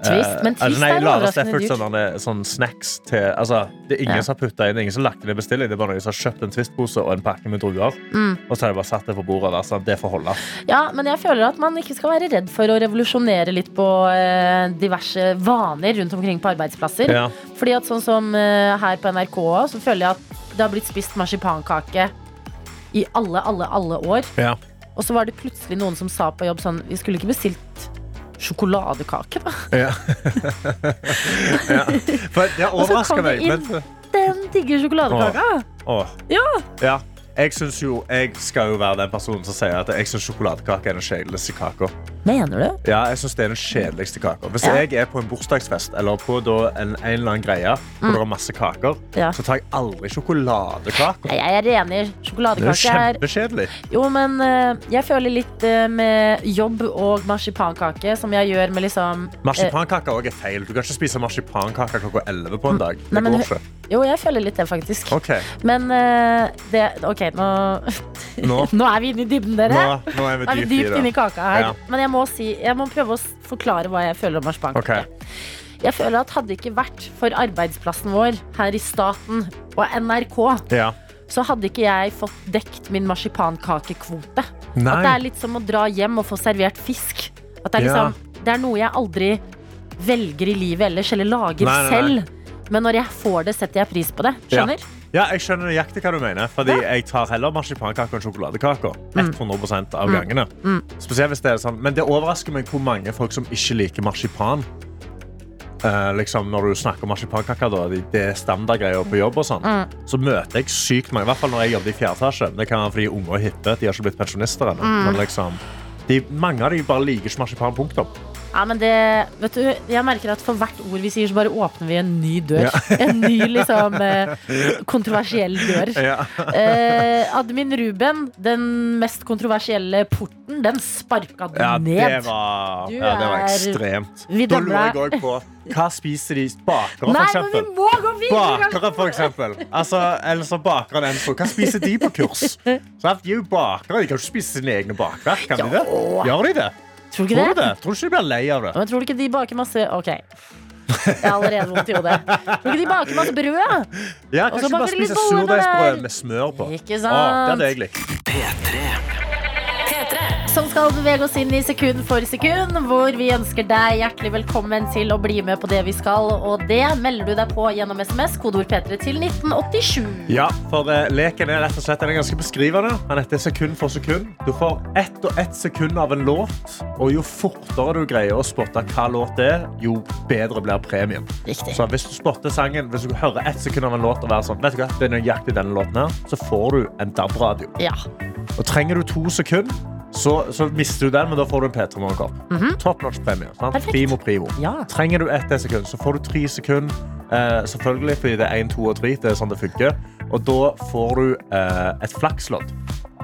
Speaker 2: Twist,
Speaker 3: Eh,
Speaker 2: men twist
Speaker 3: altså, nei,
Speaker 2: er overraskende
Speaker 3: effort
Speaker 2: dyrt.
Speaker 3: sånn, der, sånn snacks til altså, Det er ingen
Speaker 2: Ja.
Speaker 3: som har putta inn, ingen som har lagt inn en bestilling. Det er bare noen som har kjøpt en Twist-pose og en pakke med druer.
Speaker 2: Mm.
Speaker 3: Og så har de bare satt det på bordet der, sånn, det får holde.
Speaker 2: Ja, men jeg føler at man ikke skal være redd for å revolusjonere litt på eh, diverse vaner rundt omkring på arbeidsplasser.
Speaker 3: Ja.
Speaker 2: Fordi at sånn som eh, her på NRK så føler jeg at det har blitt spist marsipankake i alle, alle, alle år.
Speaker 3: Ja.
Speaker 2: Og så var det plutselig noen som sa på jobb sånn Vi skulle ikke bestilt sjokoladekake, da.
Speaker 3: Ja. ja. For det
Speaker 2: Og så
Speaker 3: overrasker
Speaker 2: kom det
Speaker 3: meg.
Speaker 2: inn- Den digger sjokoladekaka.
Speaker 3: åh.
Speaker 2: Ja.
Speaker 3: Ja. Jeg, jo, jeg skal jo være den personen som sier at jeg syns sjokoladekake er den kjedeligste kaka.
Speaker 2: Mener du?
Speaker 3: Ja, jeg synes det er den kjedeligste kaka. Hvis
Speaker 2: Ja.
Speaker 3: jeg er på en bursdagsfest eller på en, en eller annen greie hvor det er masse kaker,
Speaker 2: Mm. Ja.
Speaker 3: så tar jeg aldri sjokoladekake.
Speaker 2: Jeg er enig. Sjokoladekake er
Speaker 3: kjempekjedelig.
Speaker 2: Jo, men eh, jeg føler litt eh, med jobb og marsipankake som jeg gjør med liksom
Speaker 3: Marsipankake òg er feil. Du kan ikke spise marsipankake klokka 11 på en dag. Det
Speaker 2: Nei,
Speaker 3: går ikke.
Speaker 2: Jo, jeg føler litt det, faktisk.
Speaker 3: Okay.
Speaker 2: Men eh, det OK, nå
Speaker 3: nå,
Speaker 2: Nå er vi inne i dybden, dere.
Speaker 3: nå, nå er vi dypt i
Speaker 2: dypt
Speaker 3: inni
Speaker 2: kaka her.
Speaker 3: Ja.
Speaker 2: Men jeg må, si, jeg må prøve å forklare hva jeg føler om marsipankake.
Speaker 3: Okay.
Speaker 2: Jeg føler at Hadde det ikke vært for arbeidsplassen vår her i staten og NRK,
Speaker 3: Ja.
Speaker 2: så hadde ikke jeg fått dekt min marsipankakekvote. Nei. At det er litt som å dra hjem og få servert fisk. At det er,
Speaker 3: Ja.
Speaker 2: liksom, det er noe jeg aldri velger i livet ellers, eller lager
Speaker 3: nei, nei.
Speaker 2: selv. Men når jeg får det, setter jeg pris på det. Skjønner?
Speaker 3: Ja, jeg skjønner nøyaktig hva du mener. Fordi jeg tar heller marsipankake enn sjokoladekake. 100% av gangene.
Speaker 2: Mm.
Speaker 3: Spesielt hvis det er sånn. Men det overrasker meg hvor mange folk som ikke liker marsipan. Eh, liksom når du snakker om marsipankake, da, de- det er standardgreier på jobb, og sånn,
Speaker 2: Mm.
Speaker 3: så møter jeg sykt mange. I hvert fall når jeg jobbet i fjerde etasje. Det kan være fordi unge og hippe. De har ikke blitt pensjonister ennå.
Speaker 2: Mm.
Speaker 3: Men liksom, de, mange av de bare liker ikke marsipan. Punktum.
Speaker 2: Ja, men det, vet du, jeg merker at for hvert ord vi sier, så bare åpner vi en ny dør. En ny, liksom, eh, kontroversiell dør.
Speaker 3: Ja.
Speaker 2: Eh, admin Ruben, den mest kontroversielle porten, den sparka du
Speaker 3: Ja,
Speaker 2: ned.
Speaker 3: det var,
Speaker 2: Du
Speaker 3: ja, det var ekstremt.
Speaker 2: Vi
Speaker 3: Da lurer jeg òg på hva spiser de bakere,
Speaker 2: Nei,
Speaker 3: for
Speaker 2: men vi
Speaker 3: eksempel?
Speaker 2: må gå videre!
Speaker 3: Bakere, for eksempel. Altså, eller så bakeren Enso. Hva spiser de på kurs? Så De er jo bakere. De kan ikke spise sine egne bakverk. Kan de det? Gjør de det?
Speaker 2: Tror du
Speaker 3: Tror
Speaker 2: ikke
Speaker 3: du
Speaker 2: det?
Speaker 3: det? Tror du ikke de blir lei av det?
Speaker 2: Men tror du ikke de baker masse Ok. Jeg har allerede vondt i hodet. Tror du ikke de baker masse brød?
Speaker 3: Ja,
Speaker 2: Og så
Speaker 3: Kanskje bare
Speaker 2: baker de litt
Speaker 3: spise
Speaker 2: boller der.
Speaker 3: surdeigsbrød med smør på.
Speaker 2: Ikke
Speaker 3: Å, det
Speaker 2: sant?
Speaker 3: hadde jeg likt.
Speaker 4: P3
Speaker 1: P3.
Speaker 2: Som skal bevege oss inn i sekund for sekund, hvor vi ønsker deg hjertelig velkommen til å bli med på det vi skal. Og det melder du deg på gjennom SMS, kodeord P3 til 1987.
Speaker 3: Ja, for uh, leken er rett og slett den er ganske beskrivende. Han heter sekund for sekund. Du får ett og ett sekund av en låt, og jo fortere du greier å spotte hva låt det er, jo bedre blir premien.
Speaker 2: Riktig.
Speaker 3: Så hvis du spotter sangen, hvis du hører ett sekund av en låt og være sånn, vet du hva, det er nøyaktig denne låten her, så får du en DAB-radio.
Speaker 2: Ja.
Speaker 3: Og trenger du to sekunder, så, så mister du den, men da får du en P3 Morgenkopp. Top notch premie. Primo primo.
Speaker 2: Ja.
Speaker 3: Trenger du ett sekund, så får du tre sekunder. Eh, selvfølgelig, fordi det er én, to og tre. Det er sånn det funker. Og da får du eh, et flakslodd.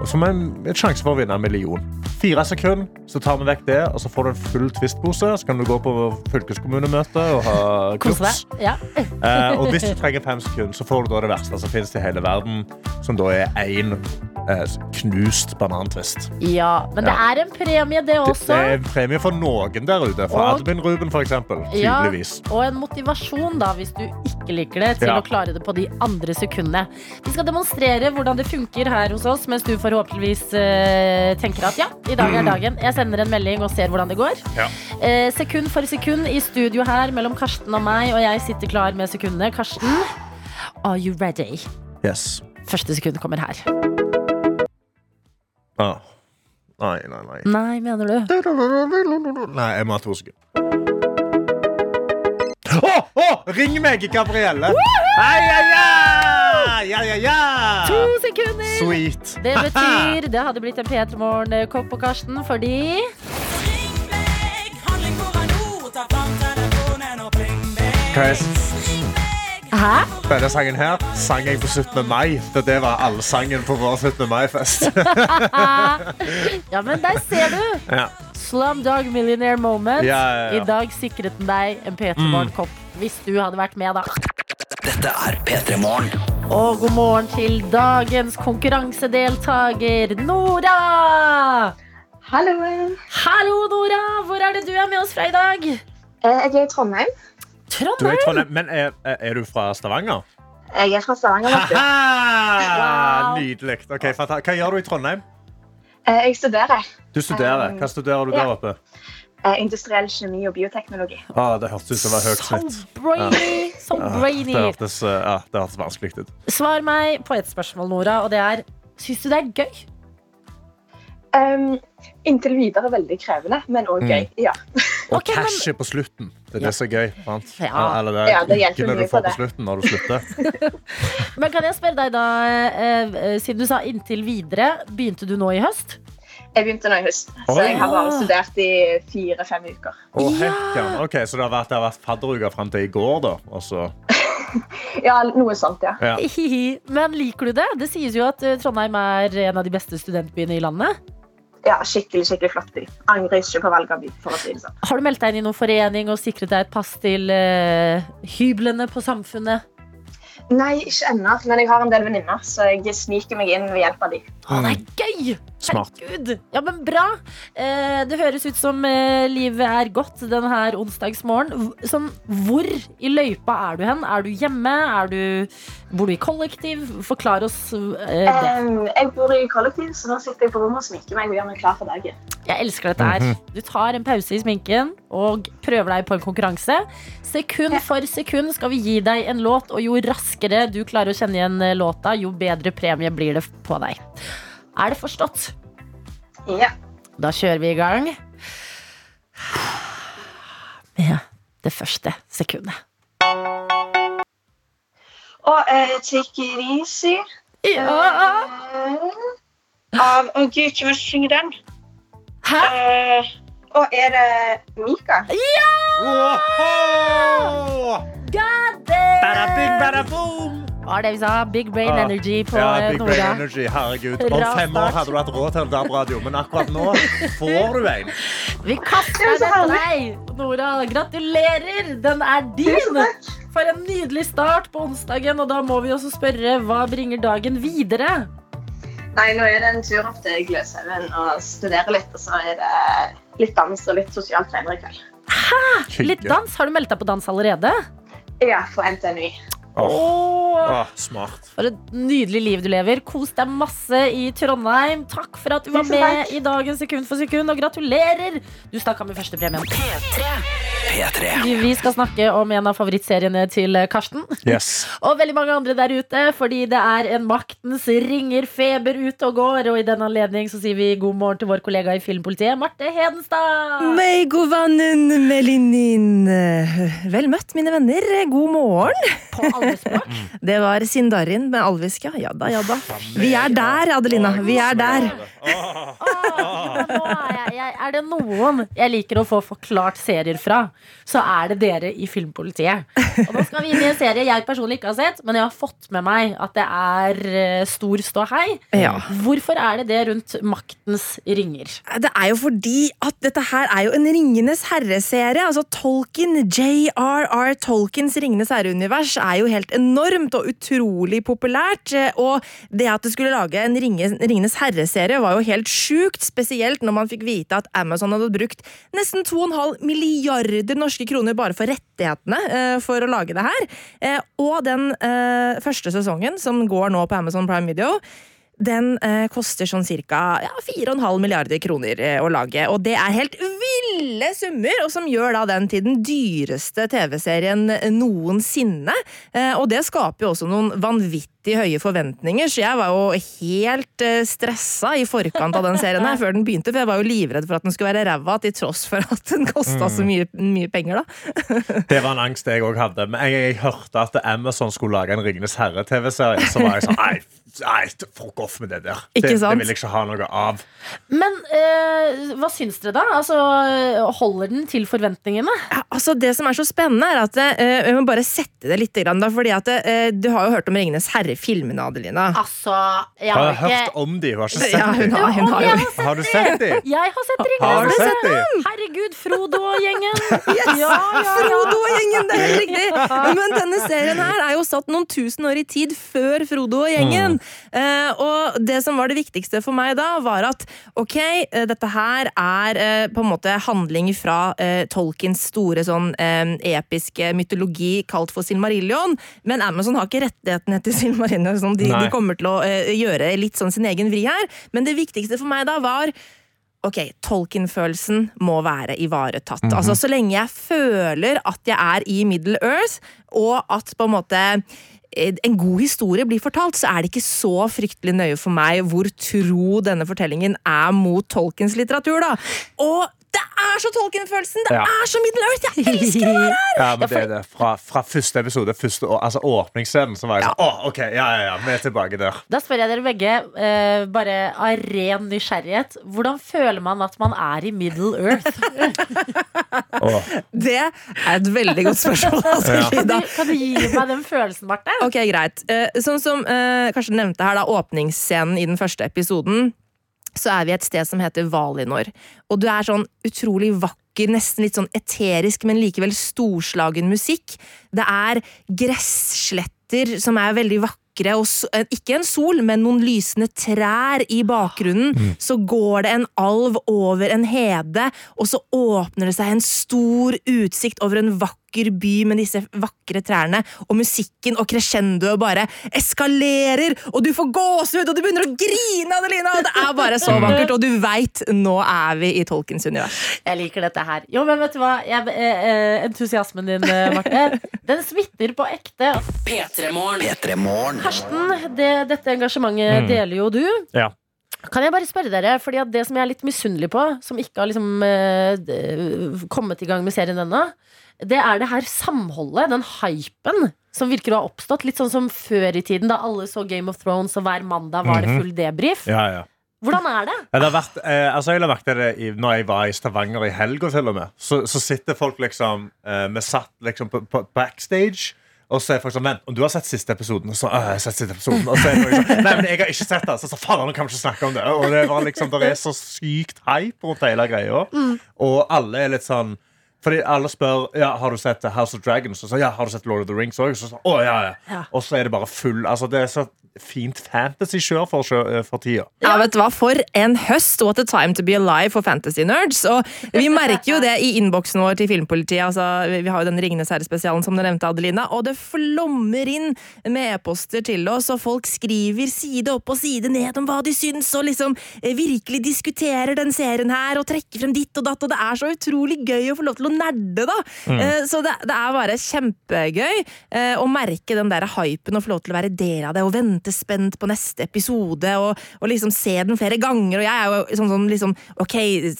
Speaker 3: Som en, en sjanse for å vinne en million. Fire sekunder, så tar vi vekk det, og så får du en full Twist-pose. Så kan du gå på fylkeskommunemøte og ha kurs.
Speaker 2: Ja.
Speaker 3: Eh, og hvis du trenger fem sekunder, så får du da det verste som finnes i hele verden, som da er én eh, knust banantvist.
Speaker 2: ja. Men det
Speaker 3: Ja.
Speaker 2: er en premie, det
Speaker 3: Det,
Speaker 2: også.
Speaker 3: det er en premie for noen der ute. For
Speaker 2: Og-
Speaker 3: Admin Ruben, for eksempel.
Speaker 2: Ja,
Speaker 3: Tydeligvis.
Speaker 2: og en motivasjon da, hvis du ikke liker det, til
Speaker 3: Ja.
Speaker 2: å klare det på de andre sekundene. Vi skal demonstrere hvordan det funker her hos oss, mens du forhåpentligvis eh, tenker at ja, i dag er dagen. Jeg sender en melding og ser hvordan det går.
Speaker 3: Ja.
Speaker 2: Eh, sekund for sekund i studio her mellom Karsten og meg, og jeg sitter klar med sekundene. Karsten, are you ready?
Speaker 3: Yes.
Speaker 2: Første sekund kommer her.
Speaker 3: Ah. Nei, nei, nei.
Speaker 2: Nei, mener du?
Speaker 3: Nei, jeg må ha to sekunder. Å, å, ring meg, Gabrielle! Hei, hei, ai! Ja, ja, ja!
Speaker 2: To sekunder!
Speaker 3: Sweet.
Speaker 2: Det betyr det hadde blitt en P3 Morgen-kopp på Karsten fordi Hæ?
Speaker 3: denne sangen her sang jeg på 17. mai. For det var allsangen på vår 17. mai-fest.
Speaker 2: Ja, men der ser du!
Speaker 3: ja.
Speaker 2: Slumdog Millionaire Moment.
Speaker 3: Ja, ja, ja.
Speaker 2: I dag sikret den deg en P3 Morgen-kopp. Hvis du hadde vært med, da.
Speaker 4: Dette er P3 Morgen.
Speaker 2: Og god morgen til dagens konkurransedeltaker, Nora!
Speaker 5: Hallo.
Speaker 2: Hallo, Nora! Hvor er det du er med oss fra i dag?
Speaker 5: Eh, Jeg er i Trondheim.
Speaker 3: Du er i
Speaker 2: Trondheim?
Speaker 3: Trondheim, men er, er du fra Stavanger?
Speaker 5: Jeg er fra Stavanger.
Speaker 2: Wow.
Speaker 3: Nydelig. Okay, Hva gjør du i Trondheim?
Speaker 5: Eh, Jeg studerer
Speaker 3: Du studerer. Hva studerer du der oppe?
Speaker 5: eh, industriell kjemi og bioteknologi.
Speaker 3: Ah, det hørtes ut som det var høyt
Speaker 2: So
Speaker 3: snitt.
Speaker 2: brainy! So
Speaker 3: Ah,
Speaker 2: brainy.
Speaker 3: Det hørtes, eh, ja, det hørtes vanskelig ut.
Speaker 2: Svar meg på et spørsmål, Nora, og det er Syns du det er gøy?
Speaker 5: Um, inntil videre veldig krevende, men òg
Speaker 3: Mm.
Speaker 5: gøy. Ja.
Speaker 3: Og
Speaker 2: Ok, men-
Speaker 3: på slutten. Det er det som er gøy. Sant?
Speaker 2: Ja.
Speaker 3: Eller det,
Speaker 5: Ja, det
Speaker 3: ukene du
Speaker 5: på
Speaker 3: får på
Speaker 5: det.
Speaker 3: slutten når du slutter.
Speaker 2: Men kan jeg spørre deg, da, eh, eh, siden du sa inntil videre, begynte du nå i høst?
Speaker 5: Jeg begynte nå i høst, så jeg har bare studert i fire-fem uker.
Speaker 3: Å,
Speaker 2: Ja.
Speaker 3: hekken. Ok, Så det har vært, det har vært fadderuke fram til i går, da? Også.
Speaker 5: Ja, noe sånt, ja.
Speaker 3: ja.
Speaker 2: Men liker du det? Det sies jo at eh, Trondheim er en av de beste studentbyene i landet.
Speaker 5: ja skikkelig skikkelig flott by. Angrer ikke på valget av by, for å si det sånn.
Speaker 2: Har du meldt deg inn i noen forening og sikret deg et pass til uh, hyblene på Samfunnet?
Speaker 5: Nei, ikke ennå, men jeg har en del venninner, så jeg sniker meg inn ved hjelp av dem.
Speaker 2: Å, det er gøy!
Speaker 3: Smart.
Speaker 2: Herregud. Ja, men bra. Eh, det høres ut som eh, livet er godt denne onsdagsmorgen. Sånn, hvor i løypa er du hen? Er du hjemme? Er du, bor du i kollektiv? Forklar oss eh, det.
Speaker 5: Jeg bor i kollektiv, så nå sitter jeg på rommet og sminker meg og gjør meg klar for dagen.
Speaker 2: Jeg elsker dette her. Du tar en pause i sminken og prøver deg på en konkurranse. Sekund for sekund skal vi gi deg en låt, og jo raskere du klarer å kjenne igjen eh, låta, jo bedre premie blir det på deg. Er det forstått?
Speaker 5: Ja.
Speaker 2: Da kjører vi i gang med det første sekundet.
Speaker 5: Og uh, take it easy.
Speaker 2: Ja.
Speaker 5: Uh, av Å, gud, ikke som synger den?
Speaker 2: Hæ?
Speaker 5: Eh, Og er det Mika?
Speaker 3: Wow!
Speaker 2: God damn!
Speaker 3: Bada bing, bada boom!
Speaker 2: Var det vi sa? Big brain
Speaker 3: ah,
Speaker 2: energy på
Speaker 3: Ja,
Speaker 2: big
Speaker 3: Big Brain Energy, herregud. Om fem år hadde du hatt råd til en DAB-radio, men akkurat nå får du en.
Speaker 2: Vi kaster
Speaker 5: er
Speaker 2: den etter deg, Nora. Gratulerer! Den er din! For en nydelig start på onsdagen. Og da må vi også spørre hva bringer dagen videre?
Speaker 5: Nei, nå er det en tur opp til Gløshaugen og studere litt. Og så er det litt dans og litt sosialt senere i kveld. Hæ?
Speaker 2: Litt dans. Har du meldt deg på dans allerede?
Speaker 5: Ja, for NTNUI.
Speaker 3: Åh,
Speaker 2: Åh,
Speaker 3: åh, smart.
Speaker 2: For et nydelig liv du lever. Kos deg masse i Trondheim. Takk for at du var med i dagens Sekund for sekund, og gratulerer! Du stakk av med førstepremien.
Speaker 4: P3.
Speaker 2: Vi skal snakke om en av favorittseriene til Karsten.
Speaker 3: Yes.
Speaker 2: Og veldig mange andre der ute, fordi det er en maktens ringerfeber ute og går. Og i den anledning så sier vi god morgen til vår kollega i Filmpolitiet, Marte Hedenstad.
Speaker 6: Meg god vannen Melinin. Vel møtt, mine venner. God morgen.
Speaker 2: På alle språk.
Speaker 6: Det var Sindarin med alviska. ja. Da, ja da. Vi er der, Adelina. Vi er der.
Speaker 2: Er, er det noen jeg liker å få forklart serier fra, så er det dere i Filmpolitiet. Og nå skal vi inn i en serie jeg personlig ikke har sett, men jeg har fått med meg at det er eh, stor ståhei.
Speaker 6: Ja.
Speaker 2: Hvorfor er det det rundt maktens ringer?
Speaker 6: Det er jo fordi at dette her er jo en Ringenes herre-serie. Altså Tolkien, J.R.R. Tolkiens Ringenes herre-univers er jo helt enormt og utrolig populært. Og det at det skulle lage en Ringenes herre-serie var jo helt sjukt, spesielt når man fikk vite at Amazon hadde brukt nesten 2,5 milliarder norske kroner bare for rettighetene eh, for å lage det her. Eh, og den eh, første sesongen, som går nå på Amazon Prime Video, den eh, koster sånn cirka ja, 4,5 milliarder kroner eh, å lage. Og det er helt ville summer, og som gjør da den til den dyreste TV-serien noensinne. Eh, og det skaper jo også noen vanvittig høye forventninger, så jeg var jo helt eh, stressa i forkant av den serien her, før den begynte, for jeg var jo livredd for at den skulle være ræva, til tross for at den kosta så mye, mye penger, da.
Speaker 3: Det var en angst jeg òg hadde. Men jeg, jeg hørte at Amazon skulle lage en Ringenes herre-TV-serie. Så var jeg sånn Nei, nei fuck off med det der.
Speaker 6: Ikke
Speaker 3: det,
Speaker 6: sant?
Speaker 3: det vil jeg ikke ha noe av.
Speaker 2: Men eh, hva syns dere, da? Altså, holder den til forventningene?
Speaker 6: Ja, altså Det som er så spennende, er at eh, Jeg må bare sette det litt. Grann, da, fordi at eh, Du har jo hørt om Ringenes herre-filmene, Adelina.
Speaker 2: Altså, jeg
Speaker 3: Har
Speaker 2: har
Speaker 3: jeg hørt om de, hun har ikke sett
Speaker 6: Ja, hun
Speaker 3: de.
Speaker 6: har, hun har jo
Speaker 3: Har du sett de?
Speaker 2: Jeg har sett
Speaker 3: Har du sett de?
Speaker 2: Herregud, Frodo og gjengen.
Speaker 6: Yes!
Speaker 2: Ja, ja, ja.
Speaker 6: Frodo og gjengen, det er helt riktig! Men denne serien her er jo satt noen tusen år i tid før Frodo og gjengen. Eh, og det som var det viktigste for meg da, var at ok, eh, dette her er uh, på en måte handling fra uh, Tolkins store sånn episke mytologi kalt for Silmarillion, men Amazon har ikke rettighetene til Silmarillion, sånn de, de kommer til å uh, gjøre litt sånn sin egen vri her. Men det viktigste for meg da var Ok, Tolkien-følelsen må være ivaretatt. Altså Så lenge jeg føler at jeg er i Middle Earth, og at på en måte eh, en god historie blir fortalt, så er det ikke så fryktelig nøye for meg hvor tro denne fortellingen er mot Tolkiens litteratur. da. Og det er så Tolkien-følelsen! Det
Speaker 3: Ja.
Speaker 6: er så Middle Earth! Jeg elsker det her!
Speaker 3: Ja, men det er det. Fra, fra første episode, første, å- altså åpningsscenen, så var jeg sånn Å, OK, ja, ja, ja, vi er tilbake der.
Speaker 2: Da spør jeg dere begge, uh, bare av ren nysgjerrighet, hvordan føler man at man er i Middle Earth?
Speaker 3: oh.
Speaker 6: Det er et veldig godt spørsmål. Altså,
Speaker 3: Ja.
Speaker 2: Kan du, kan du gi meg den følelsen, Marte?
Speaker 6: Ok, greit. Uh, sånn som uh, kanskje nevnte her, da, åpningsscenen i den første episoden, så er vi et sted som heter Valinor. Og du er sånn utrolig vakker, nesten litt sånn eterisk, men likevel storslagen musikk. Det er gressletter som er veldig vakre. Og eh, ikke en sol, men noen lysende trær i bakgrunnen. Så går det en alv over en hede, og så åpner det seg en stor utsikt over en vakker by med disse vakre trærne, og musikken og crescendoet bare eskalerer, og du får gåsehud, og du begynner å grine, Adelina! Og det er bare så vakkert, og du veit, nå er vi i Tolkens univers.
Speaker 2: Jeg liker dette her. Jo, men vet du hva? Jeg, eh, eh, entusiasmen din, eh, Marte, den smitter på ekte.
Speaker 1: P3morgen.
Speaker 2: Karsten, det, dette engasjementet deler jo du.
Speaker 3: Ja.
Speaker 2: Kan jeg bare spørre dere, fordi at det som jeg er litt misunnelig på, som ikke har liksom eh, kommet i gang med serien ennå, det er det her samholdet, den hypen, som virker å ha oppstått. Litt sånn som før i tiden, da alle så Game of Thrones, og hver mandag var det full debrief.
Speaker 3: Ja, ja.
Speaker 2: Hvordan er det?
Speaker 3: Ja, det har vært, eh, altså jeg la merke til det i, når jeg var i Stavanger i helga, til og med. Så, så sitter folk liksom eh, Vi satt liksom på, på backstage. Og så er folk sånn, vent, om du har sett siste episoden Og så, «Åh, jeg har sett siste episoden Og så er folk sånn, nei, men jeg har ikke sett det Så, så faen, nå kan vi ikke snakke om det Og det var liksom, det er så sykt hype rundt hele greia Og alle er litt sånn Fordi alle spør, ja, har du sett House of Dragons? Og så, ja, har du sett Lord of the Rings også? Og så, ja, ja.
Speaker 2: Ja.
Speaker 3: Og så er det bare full Altså, det er så fint fantasy-kjør for, for tida
Speaker 6: Ja, vet du hva? For en høst! What a time to be alive for fantasy-nerds. Og vi merker jo det i innboksen vår til Filmpolitiet. Altså, vi har jo den Ringenes herre-spesialen som du nevnte, Adelina. Og det flommer inn med e-poster til oss, og folk skriver side opp og side ned om hva de syns, og liksom eh, virkelig diskuterer den serien her, og trekker frem ditt og datt. Og det er så utrolig gøy å få lov til å nerde, da! Mm. Så det, det er bare kjempegøy eh, å merke den der hypen og få lov til å være del av det, og vente spent på neste episode, og, og liksom se den flere ganger. Og jeg er jo sånn som liksom Ok,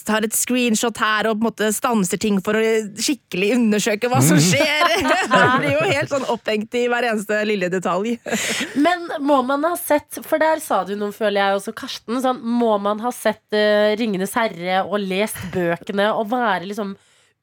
Speaker 6: tar et screenshot her og på en måte stanser ting for å skikkelig undersøke hva som skjer! Jeg blir jo helt sånn opphengt i hver eneste lille detalj.
Speaker 2: Men må man ha sett For der sa du noe, føler jeg også, Karsten. Sånn, må man ha sett uh, Ringenes herre og lest bøkene og være liksom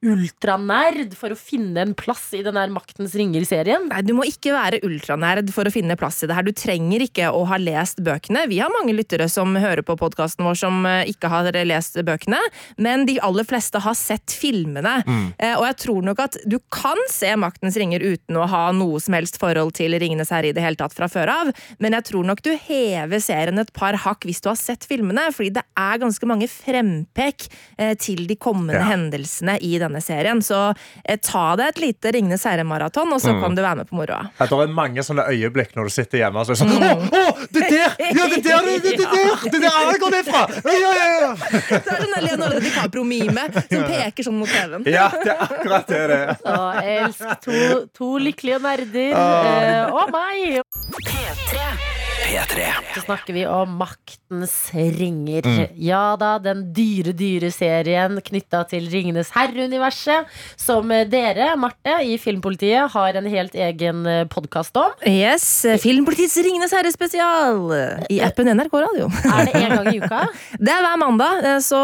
Speaker 2: ultranerd for å finne en plass i den der Maktens ringer-serien?
Speaker 6: Nei, Du må ikke være ultranerd for å finne plass i det her. Du trenger ikke å ha lest bøkene. Vi har mange lyttere som hører på podkasten vår som eh, ikke har lest bøkene, men de aller fleste har sett filmene. Eh, og jeg tror nok at du kan se Maktens ringer uten å ha noe som helst forhold til Ringenes herre i det hele tatt fra før av, men jeg tror nok du hever serien et par hakk hvis du har sett filmene, fordi det er ganske mange frempek eh, til de kommende
Speaker 3: Ja.
Speaker 6: hendelsene i denne serien. Så eh, ta deg et lite Ringenes herre-maraton, og så kan du være med på moroa.
Speaker 3: Det er mange sånne øyeblikk når du sitter hjemme og så er det sånn Å, å, det der! Ja, det der, det, det, det der! Det der går er fra! Ja, ja, ja.
Speaker 6: Det er den der Leonardo DiCaprio-mime som peker sånn mot TV-en.
Speaker 3: ja, det er akkurat det det er.
Speaker 2: Å, jeg elsker to, to lykkelige nerder. Eh, og meg!
Speaker 1: P3.
Speaker 4: P3.
Speaker 2: Så snakker vi om Maktens ringer. Ja da, den dyre, dyre serien knytta til Ringenes herre-universet. Som eh, dere, Marte, i Filmpolitiet har en helt egen podkast om.
Speaker 6: Yes, Filmpolitiets Ringenes herre-spesial i appen NRK Radio.
Speaker 2: Er det en gang i uka?
Speaker 6: Det er hver mandag, eh, så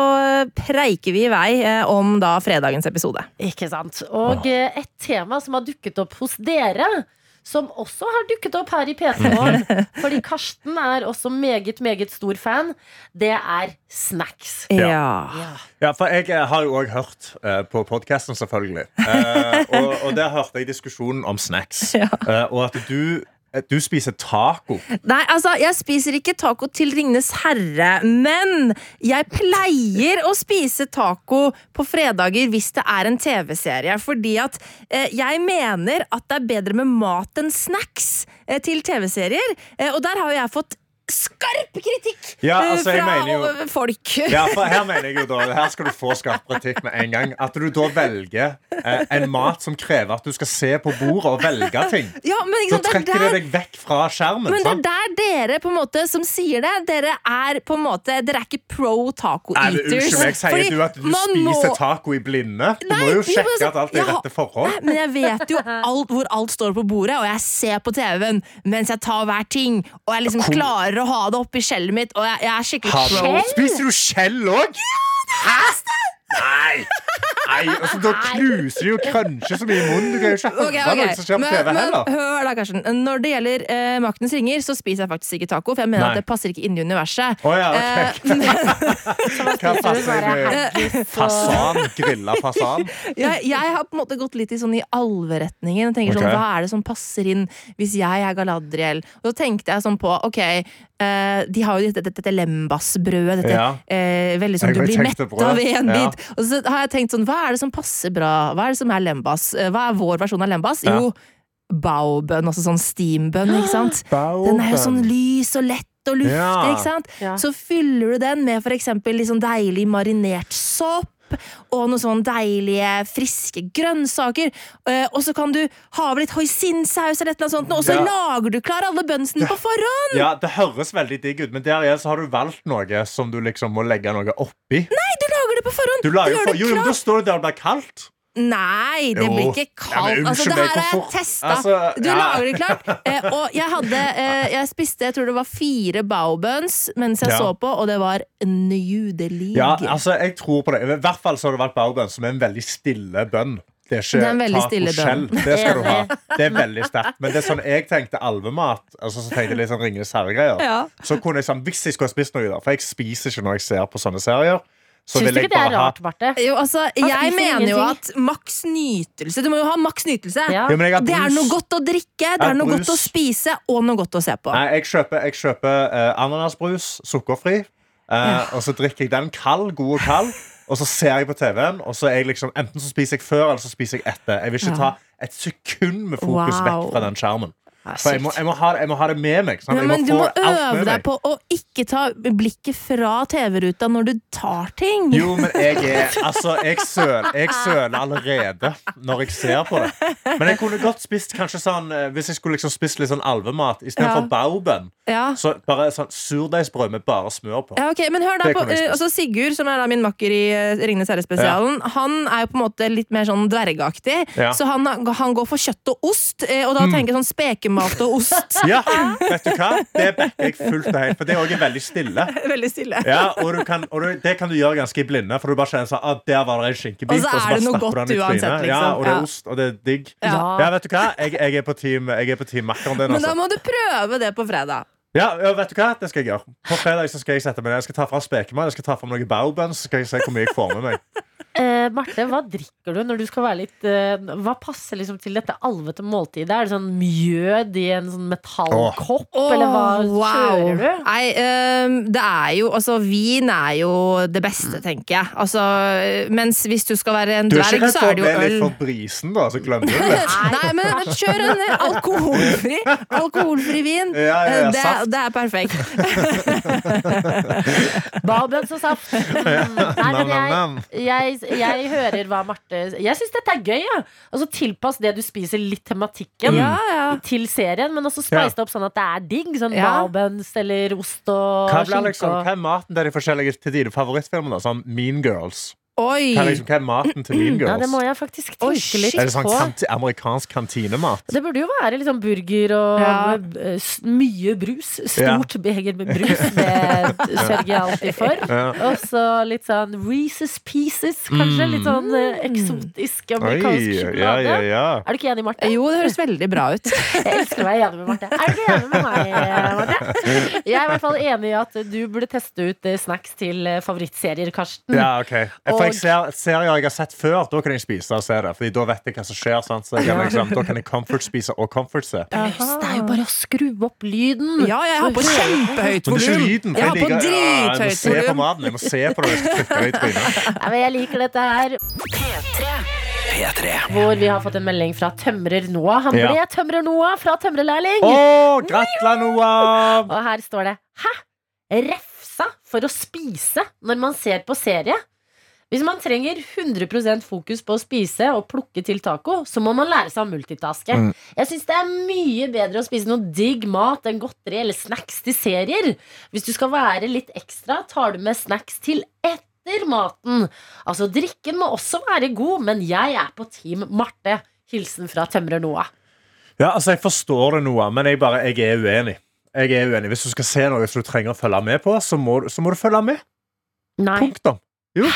Speaker 6: preiker vi i vei eh, om da fredagens episode.
Speaker 2: Ikke sant. Og eh, et tema som har dukket opp hos dere. Som også har dukket opp her i P3 Morgen. Fordi Karsten er også meget, meget stor fan. Det er snacks.
Speaker 6: Ja.
Speaker 3: Ja, for jeg eh, har jo òg hørt uh, på podkasten, selvfølgelig. Uh, og, og der hørte jeg diskusjonen om snacks. Uh, og at du, du spiser taco.
Speaker 6: Nei, altså, jeg spiser ikke taco til Ringenes herre, men jeg pleier å spise taco på fredager hvis det er en TV-serie. Fordi at eh, jeg mener at det er bedre med mat enn snacks eh, til TV-serier. Eh, og der har jo jeg fått skarp kritikk
Speaker 3: Ja,
Speaker 6: eh,
Speaker 3: altså,
Speaker 6: fra
Speaker 3: jo-
Speaker 6: folk.
Speaker 3: Ja, for her mener jeg jo da Her skal du få skarp kritikk med en gang. At du da velger eh, en mat som krever at du skal se på bordet og velge ting.
Speaker 6: Ja, men liksom,
Speaker 3: Da trekker det
Speaker 6: der, det
Speaker 3: deg vekk fra skjermen.
Speaker 6: Men det er der dere på en måte som sier det. Dere er på en måte Dere er ikke pro taco eaters.
Speaker 3: Unnskyld meg, sier du at du spiser
Speaker 6: må-
Speaker 3: taco i blinde? Du
Speaker 6: Nei,
Speaker 3: må jo sjekke
Speaker 6: altså,
Speaker 3: at alt er i rette forhold.
Speaker 6: Nei, men jeg vet jo alt, hvor alt står på bordet, og jeg ser på TV-en mens jeg tar hver ting. Og jeg liksom klarer å ha det oppi skjellet mitt, og jeg, jeg er skikkelig
Speaker 3: du- Spiser du skjell òg? Hæ? Nei! Nei, altså, Da knuser du jo cruncher så mye i munnen. Du kan jo ikke høre
Speaker 6: okay, okay.
Speaker 3: noe som skjer på TV
Speaker 6: men
Speaker 3: heller.
Speaker 6: hør da, Karsten. Når det gjelder uh, Maktens ringer, så spiser jeg faktisk ikke taco, for jeg mener
Speaker 3: Nei.
Speaker 6: at det passer ikke inn i universet.
Speaker 3: Oh, ja, ok.
Speaker 6: uh,
Speaker 3: Hva passer inn? Fasan? Grilla fasan?
Speaker 6: jeg, jeg har på en måte gått litt i sånn i alveretningen. tenker sånn, Hva er det som passer inn hvis jeg er Galadriel? Og så tenkte jeg sånn på Ok, uh, de har jo dette, dette, dette lembasbrødet. Dette
Speaker 3: Ja.
Speaker 6: eh, veldig sånn du blir mett av én
Speaker 3: Ja.
Speaker 6: bit. Og så har jeg tenkt sånn Hva er det som passer bra? Hva er det som er lembas? Eh, Hva er vår versjon av lembas?
Speaker 3: Ja.
Speaker 6: Jo, baobønn. Altså sånn steambønn, ikke sant? Den er jo sånn lys og lett og luftig,
Speaker 3: Ja.
Speaker 6: ikke sant?
Speaker 2: Ja.
Speaker 6: Så fyller du den med for eksempel sånn deilig marinert sopp. Og noen sånn deilige, friske grønnsaker. Uh, og så kan du ha over litt hoisinsaus eller sånt, og så
Speaker 3: Ja.
Speaker 6: lager du klar alle bønnsene på forhånd!
Speaker 3: Ja, Det høres veldig digg ut, men der igjen så har du valgt noe som du liksom må legge noe oppi.
Speaker 6: Nei, du det på forhånd!
Speaker 3: Du lager
Speaker 6: jo,
Speaker 3: for, jo, jo. Da står det der det blir kaldt.
Speaker 6: Nei, det
Speaker 3: Jo.
Speaker 6: blir ikke
Speaker 3: Ja,
Speaker 6: kaldt. altså, det her er
Speaker 3: jeg
Speaker 6: testa.
Speaker 3: Altså,
Speaker 6: du
Speaker 3: ja.
Speaker 6: lager det klart. Eh, og jeg hadde eh, Jeg spiste jeg tror det var fire baobuns mens jeg
Speaker 3: Ja.
Speaker 6: så på, og det var nydelig.
Speaker 3: Ja, altså, jeg tror på det. I hvert fall så har det vært baobuns, som er en veldig stille bønn. Det er ikke
Speaker 6: Det er en veldig stille
Speaker 3: skjell.
Speaker 6: bønn.
Speaker 3: Det skal du ha. Det er veldig sterkt. Men det er sånn jeg tenkte alvemat. Altså, så tenkte jeg litt sånn Ringenes herre-greier.
Speaker 6: Ja.
Speaker 3: Så kunne jeg sånn, Hvis jeg skulle ha spist noe der, for jeg spiser ikke når jeg ser på sånne serier,
Speaker 2: Syns
Speaker 3: vil
Speaker 2: du
Speaker 3: jeg
Speaker 2: ikke det er rart, Marte?
Speaker 6: Jo, altså, jeg mener jo at maks nytelse Du må jo ha maks nytelse.
Speaker 2: Ja.
Speaker 3: Ja, har
Speaker 6: Det er noe godt å drikke, det er noe
Speaker 3: brus.
Speaker 6: godt å spise, og noe godt å se på.
Speaker 3: Nei, jeg kjøper, jeg kjøper uh, ananasbrus, sukkerfri. eh, Og så drikker jeg den kald, god og kald. Og så ser jeg på TV-en, og så er jeg liksom, enten så spiser jeg før eller så spiser jeg etter. Jeg vil ikke ta et sekund med fokus
Speaker 6: Wow.
Speaker 3: vekk fra den skjermen.
Speaker 6: Ja,
Speaker 3: For jeg må, jeg, må ha, jeg må ha det med meg. Sant?
Speaker 6: Ja, men du må øve deg på å ikke ta blikket fra TV-ruta når du tar ting.
Speaker 3: Jo, men jeg er Altså, jeg søler, jeg søler allerede når jeg ser på det. Men jeg kunne godt spist kanskje sånn eh, Hvis jeg skulle liksom spist litt sånn alvemat istedenfor
Speaker 6: Ja.
Speaker 3: baobønn,
Speaker 6: Ja.
Speaker 3: så bare sånn surdeigsbrød med bare smør på.
Speaker 6: Ja, ok, men hør da på, eh, altså Sigurd, som er da min makker i eh, Ringenes herre-spesialen, han er jo på en måte litt mer sånn dvergaktig.
Speaker 3: Ja.
Speaker 6: Så han, han går for kjøtt og ost, eh, og da tenker jeg sånn spekemat og ost.
Speaker 3: Ja, vet du hva? Det backer jeg fullt og helt, for det er òg veldig stille.
Speaker 6: Veldig stille.
Speaker 3: Ja, og du kan, og du, Det kan du gjøre ganske i blinde, for du bare kjenner sånn ah, Der var det en skinkebit.
Speaker 6: Og så er
Speaker 3: bare
Speaker 6: det noe
Speaker 3: stapper
Speaker 6: godt
Speaker 3: du den i
Speaker 6: uansett,
Speaker 3: trynet.
Speaker 6: liksom.
Speaker 3: Ja, og det
Speaker 6: Ja.
Speaker 3: er ost, og det er digg.
Speaker 6: Ja.
Speaker 3: Ja, vet du hva? Jeg, jeg er på team, jeg er på team makkeren din.
Speaker 6: Men da
Speaker 3: Altså.
Speaker 6: må du prøve det på fredag.
Speaker 3: Ja, vet du hva? Det skal jeg gjøre. På fredag skal jeg sette meg ned. Jeg skal ta fram spekemat, jeg skal ta fram noen baobuns, så skal jeg se hvor mye jeg får med meg.
Speaker 2: Eh, Marte, hva drikker du når du skal være litt eh, Hva passer liksom til dette alvete måltidet? Er det sånn mjød i en sånn metallkopp, eller hva
Speaker 6: Åh, wow.
Speaker 2: kjører du?
Speaker 6: Nei, ehm, det er jo Altså, vin er jo det beste, tenker jeg. Altså, mens hvis du skal være en
Speaker 3: Du er
Speaker 6: dverg,
Speaker 3: ikke redd
Speaker 6: så
Speaker 3: for
Speaker 6: er
Speaker 3: å
Speaker 6: det
Speaker 3: bli
Speaker 6: jo
Speaker 3: litt
Speaker 6: øl.
Speaker 3: for brisen, da? Så glemmer du det litt.
Speaker 6: Nei, men kjør en alkoholfri Alkoholfri vin.
Speaker 3: Ja, ja, ja,
Speaker 6: det,
Speaker 3: saft.
Speaker 6: det er perfekt.
Speaker 2: Babels og saft. Mm. Nei, men jeg,
Speaker 3: Nam-nam-nam.
Speaker 2: Jeg, jeg hører hva Marte Jeg syns dette er gøy. Ja. Altså, tilpass det du spiser, litt tematikken
Speaker 6: ja.
Speaker 2: til serien, men også spice det opp sånn at det er digg. Sånn
Speaker 6: Ja.
Speaker 2: Malbuns eller ost og
Speaker 3: Hva,
Speaker 2: skinke.
Speaker 3: liksom,
Speaker 2: og-
Speaker 3: hva er maten der de forskjellige til dine favorittfilmer? Sånn Mean Girls.
Speaker 6: Oi!
Speaker 3: Hva liksom, hva er maten til Mean Girls?
Speaker 2: Ja, det må jeg faktisk
Speaker 6: Oi,
Speaker 2: tenke litt
Speaker 3: Er det sånn
Speaker 2: på.
Speaker 3: kanti amerikansk kantinemat?
Speaker 2: Det burde jo være liksom burger og
Speaker 6: Ja.
Speaker 2: eh, mye brus. Stort beger med brus. Det sørger jeg alltid for.
Speaker 3: Ja.
Speaker 2: Og så litt sånn Reeces Pieces, kanskje. Litt sånn eh, eksotisk amerikansk sjokolade.
Speaker 3: ja, ja, ja.
Speaker 2: Er du ikke enig, Marte?
Speaker 6: Jo, det høres veldig bra ut.
Speaker 2: Jeg elsker å være enig med Marte. Er du ikke enig med meg, Marte? Jeg er i hvert fall enig i at du burde teste ut eh, snacks til favorittserier, Karsten.
Speaker 3: Ja, ok
Speaker 2: Jeg
Speaker 3: jeg ser serier jeg har sett før, da kan jeg spise og se det. Fordi da vet jeg hva som skjer. Sant? Så jeg kan liksom, da kan jeg comfort-spise og comfort-se.
Speaker 2: Det er jo bare å skru opp lyden.
Speaker 6: Ja, jeg har på kjempehøyt
Speaker 3: Men det er ikke
Speaker 6: volum. Jeg har på
Speaker 3: liker- ja, jeg må se på
Speaker 6: volum.
Speaker 3: maten. Jeg må se på det. Jeg.
Speaker 2: Ja, men jeg liker dette her.
Speaker 1: P3.
Speaker 4: P3.
Speaker 2: Hvor vi har fått en melding fra tømrer Noah. Han
Speaker 3: Ja.
Speaker 2: ble tømrer Noah fra tømrerlærling.
Speaker 3: Å, gratulerer, Noah!
Speaker 2: Og her står det Hæ? Refsa for å spise når man ser på serie? Hvis man trenger 100% fokus på å spise og plukke til taco, så må man lære seg å multitaske.
Speaker 3: Mm.
Speaker 2: Jeg syns det er mye bedre å spise noe digg mat enn godteri eller snacks til serier. Hvis du skal være litt ekstra, tar du med snacks til etter maten. Altså, drikken må også være god, men jeg er på Team Marte. Hilsen fra tømrer Noah.
Speaker 3: Ja, altså, jeg forstår det, Noah, men jeg, bare, jeg er uenig. Jeg er uenig. Hvis du skal se noe som du trenger å følge med på, så må, du- så må du følge med.
Speaker 2: Nei.
Speaker 3: Punktum. Jo.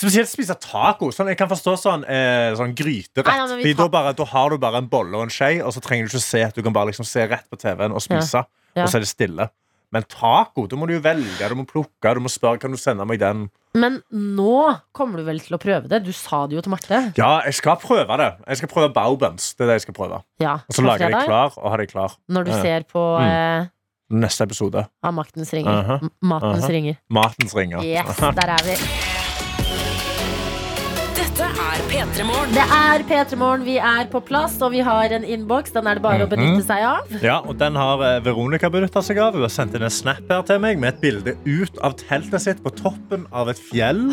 Speaker 3: Spesielt spise taco. Sånn, jeg kan forstå sånn, eh, sånn gryterett.
Speaker 2: Nei, nei,
Speaker 3: da, bare, da har du bare en bolle og en skje, og så trenger du ikke se du kan bare liksom se rett på TV-en og spise.
Speaker 2: Ja.
Speaker 3: Og så er det stille. Men taco, da må du jo velge, du må plukke, du må spørre kan du sende meg den.
Speaker 2: Men nå kommer du vel til å prøve det? Du sa det jo til Marte.
Speaker 3: Ja, jeg skal prøve det. Jeg skal prøve baubens. Det er det jeg skal prøve.
Speaker 2: Ja,
Speaker 3: Og så lager jeg
Speaker 2: fredag,
Speaker 3: klar og har det klar.
Speaker 2: Når du
Speaker 3: Ja.
Speaker 2: ser på
Speaker 3: Mm.
Speaker 2: eh,
Speaker 3: Neste episode.
Speaker 2: Av Maktens ringer.
Speaker 3: Uh
Speaker 2: -huh. Matens
Speaker 3: Aha.
Speaker 2: ringer.
Speaker 3: Matens ringer.
Speaker 2: Yes, der er vi.
Speaker 1: Dette er P3 Morgen.
Speaker 2: Det er P3 Morgen, vi er på plass, og vi har en innboks. Den er det bare å benytte seg av.
Speaker 3: Ja, og Den har eh, Veronica benytta seg av. Hun har sendt inn en snap her til meg med et bilde ut av teltet sitt på toppen av et fjell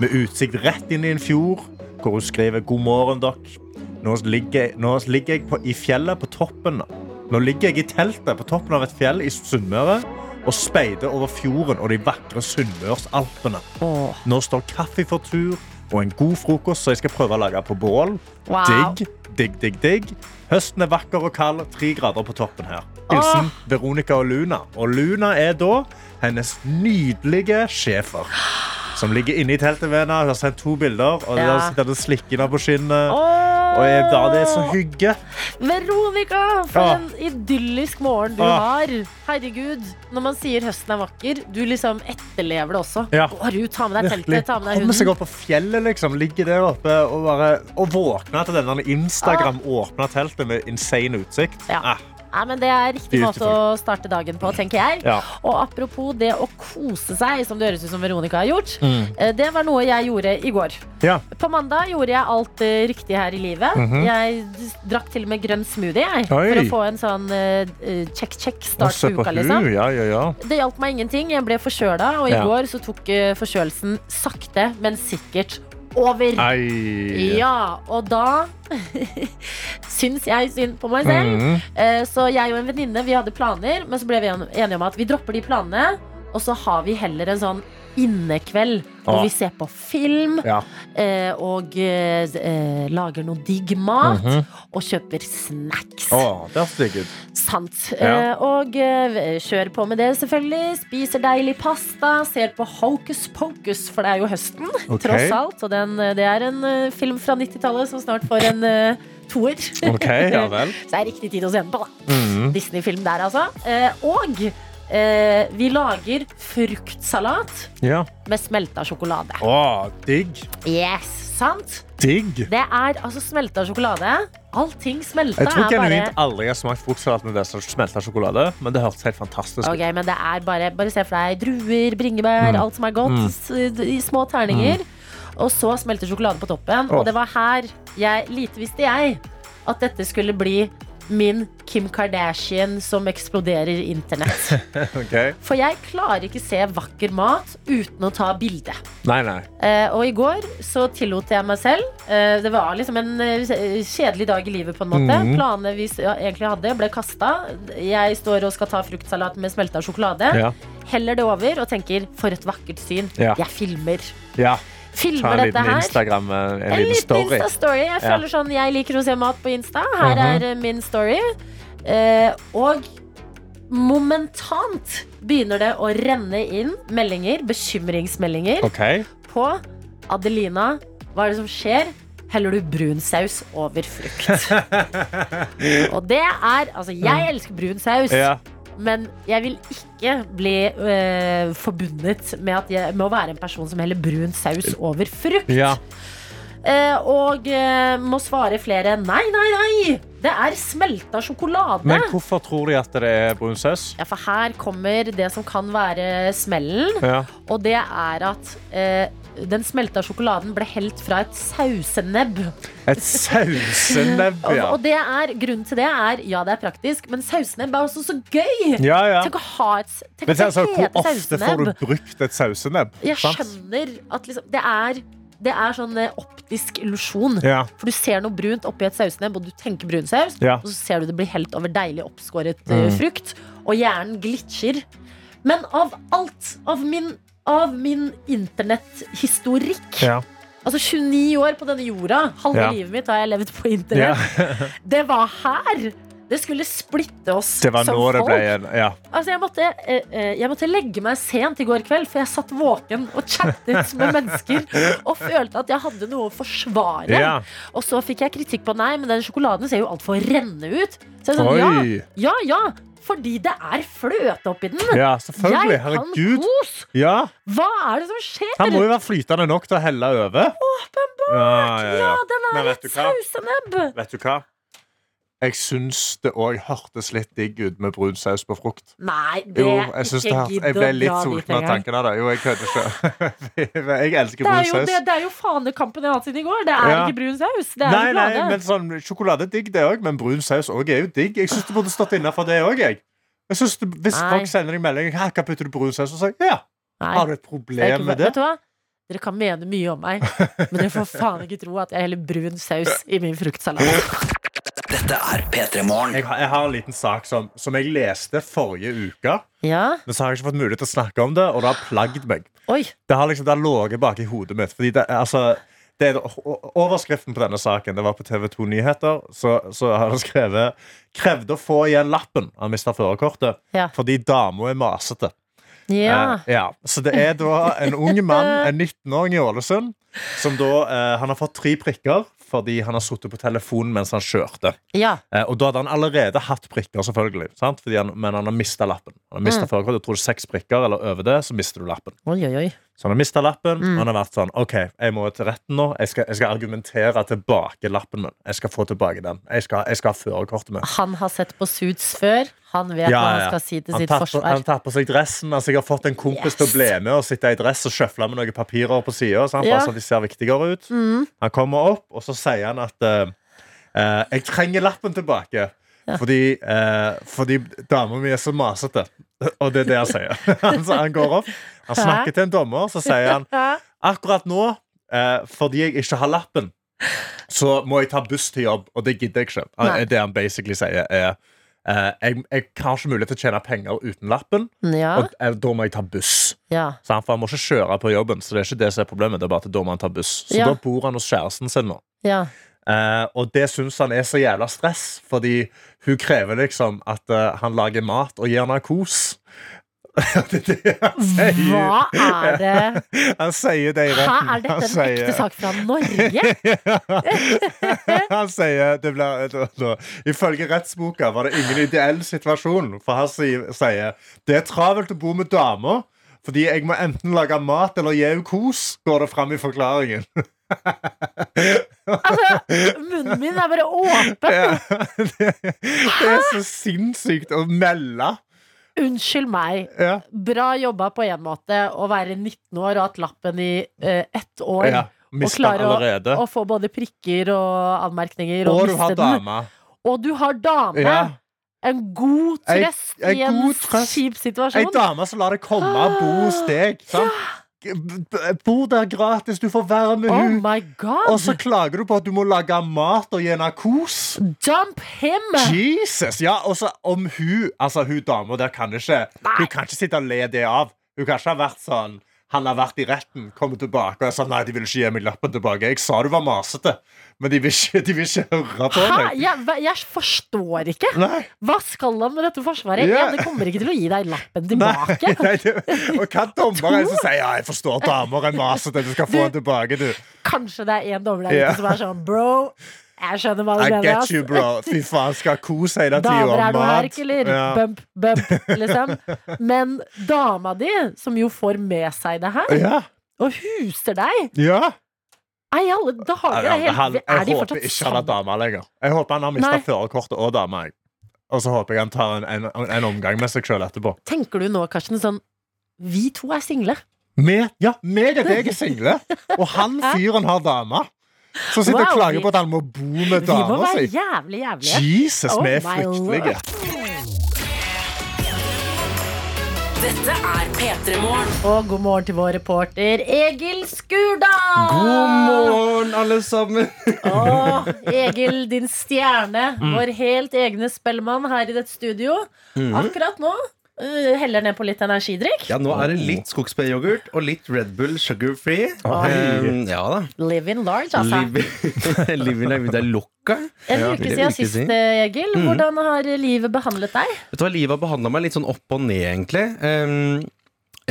Speaker 3: med utsikt rett inn i en fjord, hvor hun skriver 'God morgen, dere'. Nå ligger, nå ligger jeg på, i fjellet på toppen Nå ligger jeg i teltet på toppen av et fjell i Sunnmøre og speider over fjorden og de vakre Sunnmørsalpene. Nå står kaffe for tur, og en god frokost, så jeg skal prøve å lage på bål.
Speaker 2: Wow.
Speaker 3: Digg, digg, digg, digg. Høsten er vakker og kald, tre grader på toppen her. Hilsen Veronica og Luna. Og Luna er da hennes nydelige schæfer. Som ligger inne i teltet med henne. Hun har sendt to bilder. Og
Speaker 2: Ja.
Speaker 3: der sitter og slikker henne på skinnet.
Speaker 2: Åh,
Speaker 3: Og jeg, da, det er så hygge.
Speaker 2: Veronica, for
Speaker 3: Ja.
Speaker 2: en idyllisk morgen du
Speaker 3: Ah.
Speaker 2: har. Herregud, når man sier høsten er vakker, du liksom etterlever det også.
Speaker 3: Ja.
Speaker 2: Går ut, tar med deg
Speaker 3: Virkelig.
Speaker 2: teltet, ta med deg
Speaker 3: Komme seg opp på fjellet, liksom. Ligge der oppe og, bare, og våkne til denne Instagram åpna teltet med insane utsikt.
Speaker 2: Ja.
Speaker 3: Ah,
Speaker 2: Nei, men Det er riktig måte å starte dagen på, tenker jeg.
Speaker 3: Ja.
Speaker 2: Og apropos det å kose seg, som det høres ut som Veronica har gjort.
Speaker 3: Mm.
Speaker 2: eh, Det var noe jeg gjorde i går.
Speaker 3: ja.
Speaker 2: På mandag gjorde jeg alt eh, riktig her i livet. Jeg drakk til og med grønn smoothie jeg. For å få en sånn eh, eh, check-check
Speaker 3: uh,
Speaker 2: start på uka. Liksom.
Speaker 3: Ja, ja, ja.
Speaker 2: Det hjalp meg ingenting. Jeg ble forkjøla, og i går så tok eh, forkjølelsen sakte, men sikkert over.
Speaker 3: Ei.
Speaker 2: Ja, og da syns jeg synd på meg selv. Eh, Så jeg og en venninne vi hadde planer, men så ble vi enige om at vi dropper de planene. Og så har vi heller en sånn innekveld
Speaker 3: Ah.
Speaker 2: vi ser på film
Speaker 3: Ja.
Speaker 2: eh, og eh, eh, lager noe digg mat.
Speaker 3: Mhm.
Speaker 2: Og kjøper snacks.
Speaker 3: Å, det er digg.
Speaker 2: Sant.
Speaker 3: Ja.
Speaker 2: Eh, og kjører på med det, selvfølgelig. Spiser deilig pasta. Ser på Hocus Pocus, for det er jo høsten,
Speaker 3: okay.
Speaker 2: tross alt. Og den, det er en film fra 90-tallet som snart får en uh, toer.
Speaker 3: Okay, ja.
Speaker 2: Så det er riktig tid å se den på, da.
Speaker 3: Mhm.
Speaker 2: Disney-film der, altså. Eh, og eh, vi lager fruktsalat
Speaker 3: Ja.
Speaker 2: med smelta sjokolade.
Speaker 3: Å, digg.
Speaker 2: Yes, sant?
Speaker 3: Digg.
Speaker 2: Det er altså smelta sjokolade. Allting smelta
Speaker 3: Jeg tror
Speaker 2: er bare
Speaker 3: genuint aldri jeg har smakt fruktsalat med det som smelta sjokolade, men det hørtes helt fantastisk
Speaker 2: Ok,
Speaker 3: ut.
Speaker 2: men det er bare Bare se for deg druer, bringebær,
Speaker 3: Mm.
Speaker 2: alt som er godt s- i små terninger. Og så smelter sjokolade på toppen.
Speaker 3: Åh.
Speaker 2: Og det var her jeg Lite visste jeg at dette skulle bli min Kim Kardashian som eksploderer internett.
Speaker 3: okay.
Speaker 2: For jeg klarer ikke se vakker mat uten å ta bilde.
Speaker 3: Nei, nei.
Speaker 2: Eh, og i går så tillot jeg meg selv eh, Det var liksom en eh, kjedelig dag i livet, på en måte.
Speaker 3: Mm.
Speaker 2: Planene vi egentlig hadde, ble kasta. Jeg står og skal ta fruktsalat med smelta sjokolade.
Speaker 3: Ja.
Speaker 2: Heller det over og tenker for et vakkert syn.
Speaker 3: Ja.
Speaker 2: Jeg filmer.
Speaker 3: ja.
Speaker 2: Filmer
Speaker 3: en
Speaker 2: dette
Speaker 3: liten
Speaker 2: her.
Speaker 3: Instagram, en, en
Speaker 2: En
Speaker 3: liten
Speaker 2: liten
Speaker 3: story.
Speaker 2: Insta-story. Jeg føler sånn, jeg liker å se mat på Insta. Her
Speaker 3: Mhm.
Speaker 2: er eh, min story. Eh, og momentant begynner det å renne inn meldinger, bekymringsmeldinger,
Speaker 3: okay.
Speaker 2: på Adelina. Hva er det som skjer? Heller du brun saus over frukt? og det er Altså, jeg elsker brun saus.
Speaker 3: Mm. Ja.
Speaker 2: Men jeg vil ikke bli øh, forbundet med, at jeg, med å være en person som heller brun saus over frukt.
Speaker 3: ja.
Speaker 2: Uh, og uh, må svare flere nei, nei, nei! Det er smelta sjokolade.
Speaker 3: Men hvorfor tror de at det er brun saus?
Speaker 2: Ja, for her kommer det som kan være smellen.
Speaker 3: Ja.
Speaker 2: Og det er at eh, den smelta sjokoladen ble helt fra et sausenebb.
Speaker 3: Et sausenebb, ja.
Speaker 2: og det er, grunnen til det er ja, det er praktisk, men sausenebb er også så gøy!
Speaker 3: Ja, ja.
Speaker 2: Tenk å ha et tenk
Speaker 3: Men altså, hvor
Speaker 2: ofte
Speaker 3: ofte får du brukt et sausenebb?
Speaker 2: Jeg skjønner at liksom, det er det er sånn eh, optisk illusjon.
Speaker 3: Ja.
Speaker 2: For du ser noe brunt oppi et sausnebb, og du tenker brun saus.
Speaker 3: Ja.
Speaker 2: Og så ser du det blir helt over deilig oppskåret eh,
Speaker 3: Mm.
Speaker 2: frukt. Og hjernen glitcher. Men av alt, av min, av min internetthistorikk
Speaker 3: Ja.
Speaker 2: Altså 29 år på denne jorda, halve livet mitt har jeg levd på internett. Det var her! Det skulle splitte oss
Speaker 3: Det var
Speaker 2: som folk.
Speaker 3: Ja.
Speaker 2: Altså, jeg, måtte, eh, eh, jeg måtte legge meg sent i går kveld, for jeg satt våken og chattet med mennesker og følte at jeg hadde noe å forsvare.
Speaker 3: ja.
Speaker 2: Og så fikk jeg kritikk på nei, men den sjokoladen ser jo altfor renne ut. Så jeg sånn, ja,
Speaker 3: Oi.
Speaker 2: ja, ja, fordi det er fløte oppi den.
Speaker 3: Ja, selvfølgelig.
Speaker 2: jeg kan
Speaker 3: Herregud.
Speaker 2: kos!
Speaker 3: Ja.
Speaker 2: Hva er det som skjer?
Speaker 3: Den må jo være flytende nok til å helle over. Åpenbart. Ja, ja,
Speaker 2: Ja,
Speaker 3: ja.
Speaker 2: den er
Speaker 3: vet
Speaker 2: et sausenebb.
Speaker 3: Vet du hva? Jeg syns det òg hørtes litt digg ut med brun saus på frukt.
Speaker 2: Nei, det
Speaker 3: Jo, jeg,
Speaker 2: ikke
Speaker 3: det jeg ble litt sulten av tanken av det. Jo, jeg kødder ikke. jeg elsker
Speaker 2: er,
Speaker 3: brun saus.
Speaker 2: det, det er jo fanekampen jeg har hatt siden i går. Det er
Speaker 3: Ja.
Speaker 2: ikke brun saus. Det er
Speaker 3: Nei, nei,
Speaker 2: sjokolade.
Speaker 3: men sånn, Sjokolade er digg, det òg, men brun saus også er jo digg. Jeg syns det burde stått innafor det òg. Jeg. Jeg synes det, hvis
Speaker 2: Nei.
Speaker 3: folk sender deg melding «Hæ, hva putter du brun saus, Og sier ja.
Speaker 2: Nei.
Speaker 3: Har du et problem med det?
Speaker 2: Vet du hva? Dere kan mene mye om meg, men dere får faen ikke tro at jeg heller brun saus i min fruktsalat.
Speaker 4: Dette er P3 Morgen.
Speaker 3: Jeg har, jeg har en liten sak som, som jeg leste forrige uke.
Speaker 2: Ja,
Speaker 3: Men så har jeg ikke fått mulighet til å snakke om det, og det har plagd meg.
Speaker 2: oi
Speaker 3: Det har liksom, det har ligget bak i hodet mitt. Fordi det, altså, det er, o- overskriften på denne saken Det var på TV 2 Nyheter. Så, så har han skrevet 'Krevde å få igjen lappen'. Han mista førerkortet
Speaker 2: Ja.
Speaker 3: fordi dama er masete.
Speaker 2: Ja.
Speaker 3: Eh, ja. Så det er da en ung mann, en 19-åring i Ålesund, som da eh, Han har fått tre prikker fordi han har sittet på telefonen mens han kjørte.
Speaker 2: ja.
Speaker 3: Eh, og da hadde han allerede hatt prikker, selvfølgelig. Han, men han har mista lappen. Han har mistet førerkortet. Tror er seks prikker, eller over det, så mister du lappen.
Speaker 2: Oi, oi, oi.
Speaker 3: Så han har mista lappen, og han har vært sånn OK, jeg må til retten nå. Jeg skal, jeg skal argumentere tilbake lappen min. Jeg skal få tilbake den. Jeg skal, jeg skal ha førerkortet mitt.
Speaker 2: Han har sett på Suits før. Han vet hva han skal si til
Speaker 3: Han
Speaker 2: sitt
Speaker 3: tar
Speaker 2: forsvar.
Speaker 3: Han tar på seg dressen. Han har fått en kompis
Speaker 2: Yes.
Speaker 3: til å bli med og sitte i dress og sjøfle med noen papirer på sida,
Speaker 2: Ja.
Speaker 3: bare så de ser viktigere ut.
Speaker 2: Mm.
Speaker 3: Han kommer opp, og så sier han at uh, uh, jeg trenger lappen tilbake. Fordi, eh, fordi dama mi er så masete. Og det er det han sier. Han går opp, han snakker til en dommer, så sier han akkurat nå, eh, fordi jeg ikke har lappen, så må jeg ta buss til jobb, og det gidder jeg ikke.
Speaker 2: Nei.
Speaker 3: Det han basically sier, er eh, jeg, jeg har ikke mulighet til å tjene penger uten lappen,
Speaker 2: Ja,
Speaker 3: og eh, da må jeg ta buss.
Speaker 2: ja.
Speaker 3: Så han, for han må ikke kjøre på jobben, så det er ikke det som er problemet. Det er bare at da må han ta buss. Så
Speaker 2: Ja.
Speaker 3: da bor han hos kjæresten sin nå.
Speaker 2: ja.
Speaker 3: Eh, og det syns han er så jævla stress, fordi hun krever liksom at eh, han lager mat og gir narkos. Det er det han sier.
Speaker 2: Hva er det
Speaker 3: Han sier det i
Speaker 2: Hæ,
Speaker 3: Hva
Speaker 2: er dette
Speaker 3: Han
Speaker 2: en
Speaker 3: sier-
Speaker 2: ekte sak fra Norge?
Speaker 3: han sier det ble, da, da, Ifølge rettsboka var det ingen ideell situasjon. For han sier, sier det er travelt å bo med damer. Fordi jeg må enten lage mat eller gi henne kos, går det fram i forklaringen.
Speaker 2: altså, Munnen min er bare åpen.
Speaker 3: Det, det er så sinnssykt å melde.
Speaker 2: Unnskyld meg.
Speaker 3: Ja.
Speaker 2: Bra jobba på en måte å være 19 år og hatt lappen i eh, ett år.
Speaker 3: Ja,
Speaker 2: og klare å, å få både prikker og anmerkninger og,
Speaker 3: Og du har dame.
Speaker 2: Og du har dame.
Speaker 3: Ja.
Speaker 2: En god trøst
Speaker 3: ei
Speaker 2: i en kjip situasjon.
Speaker 3: Ei dame som lar deg komme og bo hos deg. Sant? B- Bo der gratis, du får være med
Speaker 2: Oh god!
Speaker 3: Og så klager du på at du må lage mat og gi henne kos.
Speaker 2: Dump him!
Speaker 3: Jesus! Ja, og så om hun Altså, hun dama der kan ikke Hun kan ikke sitte og le det av. Hun kan ikke ha vært sånn Han har vært i retten, kommer tilbake og er sånn Nei, de vil ikke gi meg lappen tilbake. Jeg sa du var masete, men de vil ikke, de vil ikke høre på
Speaker 2: Hæ?
Speaker 3: meg.
Speaker 2: Jeg, jeg forstår ikke.
Speaker 3: Nei.
Speaker 2: Hva skal han med dette forsvaret?
Speaker 3: Ja.
Speaker 2: Det kommer ikke til å gi deg lappen tilbake.
Speaker 3: nei, det, og hva dommer er det som sier Ja, jeg forstår damer er masete, du skal få den tilbake, du.
Speaker 2: Kanskje det er en dommer der ute
Speaker 3: Ja.
Speaker 2: som er sånn Bro, jeg skjønner hva du
Speaker 3: I
Speaker 2: mener.
Speaker 3: get you, bro. Fy faen, skal kose hele tida.
Speaker 2: Damer er noe herk, eller?
Speaker 3: Ja.
Speaker 2: Bump, bump, liksom. Men dama di, som jo får med seg det her,
Speaker 3: Ja.
Speaker 2: og huser deg
Speaker 3: ja.
Speaker 2: Nei, alle dager! Er, helt, er
Speaker 3: jeg
Speaker 2: de
Speaker 3: håper ikke han har dame lenger. Jeg håper han har mista førerkortet og dama. Og så håper jeg han tar en, en, en omgang med seg sjøl etterpå.
Speaker 2: Tenker du nå, Karsten, sånn Vi to er single.
Speaker 3: Med, ja, meg og deg er single, og han fyren har dame. Så sitter og klager på at han må bo med dama si.
Speaker 2: jævlig jævlig.
Speaker 3: Jesus,
Speaker 2: Oh
Speaker 3: vi er fryktelige.
Speaker 1: Dette er P3 Morgen.
Speaker 2: Og god morgen til vår reporter Egil Skurdal!
Speaker 7: God morgen, alle sammen!
Speaker 2: Åh, Egil, din stjerne.
Speaker 7: Mm.
Speaker 2: Vår helt egne spellemann her i dette studio. Akkurat nå uh, heller ned på litt energidrikk.
Speaker 7: Ja, nå er det litt skogsbæryoghurt og litt Red Bull sugar free. Um, ja da.
Speaker 2: Live in large, altså.
Speaker 7: Live, live in det er loca.
Speaker 2: En
Speaker 7: Ja,
Speaker 2: uke siden sist, eh, Egil. Hvordan har livet behandlet deg?
Speaker 7: Vet du hva, Livet har behandla meg litt sånn opp og ned, egentlig. Um,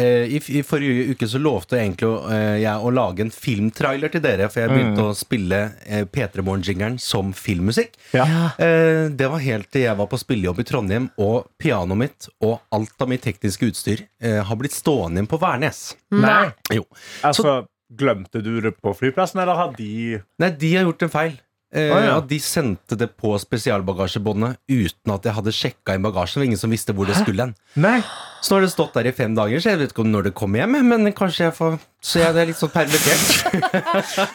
Speaker 7: i, I forrige uke så lovte jeg egentlig å, eh, jeg å lage en filmtrailer til dere, for jeg begynte å spille eh, P3 Morgen-jingeren som filmmusikk.
Speaker 3: Ja.
Speaker 7: Eh, det var helt til jeg var på spillejobb i Trondheim, og pianoet mitt og alt av mitt tekniske utstyr eh, har blitt stående igjen på Værnes.
Speaker 3: Nei.
Speaker 7: Jo.
Speaker 3: Altså, Glemte du det på flyplassen, eller har de
Speaker 7: Nei, de har gjort en feil. Eh,
Speaker 3: ja.
Speaker 7: at De sendte det på spesialbagasjebåndet uten at jeg hadde sjekka inn bagasjen. Det var ingen som visste hvor det skulle hen.
Speaker 3: Nei.
Speaker 7: Så nå har det stått der i fem dager, så jeg vet ikke om når det kommer hjem. Men kanskje jeg får Så jeg det er litt sånn permittert.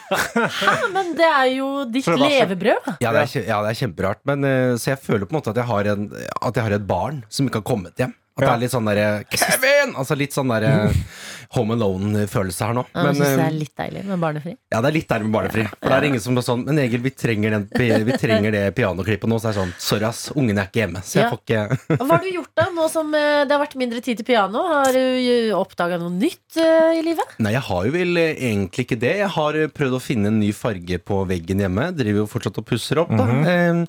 Speaker 2: Hæ, men det er jo ditt
Speaker 3: det
Speaker 2: levebrød.
Speaker 7: Ja, det er, ja, det er kjemperart. Men, eh, så jeg føler på en måte at jeg, har en, at jeg har et barn som ikke har kommet hjem. At det er litt sånn derre Kevin! Altså litt sånn derre Home Alone-følelse her nå.
Speaker 2: Ja,
Speaker 7: Men,
Speaker 2: synes det
Speaker 7: eh,
Speaker 2: er litt deilig med barnefri.
Speaker 7: ja, det er litt deilig med barnefri. For det er ingen som er sånn Men Egil, vi trenger, den, vi trenger det pianoklippet nå. Så er det sånn Sorry, ass. Ungen er ikke hjemme. Så jeg
Speaker 2: Ja.
Speaker 7: får ikke
Speaker 2: Hva har du gjort da, nå som eh, det har vært mindre tid til piano? Har du oppdaga noe nytt eh, i livet?
Speaker 7: Nei, jeg har jo vel egentlig ikke det. Jeg har prøvd å finne en ny farge på veggen hjemme. Driver jo fortsatt og pusser opp, da. eh,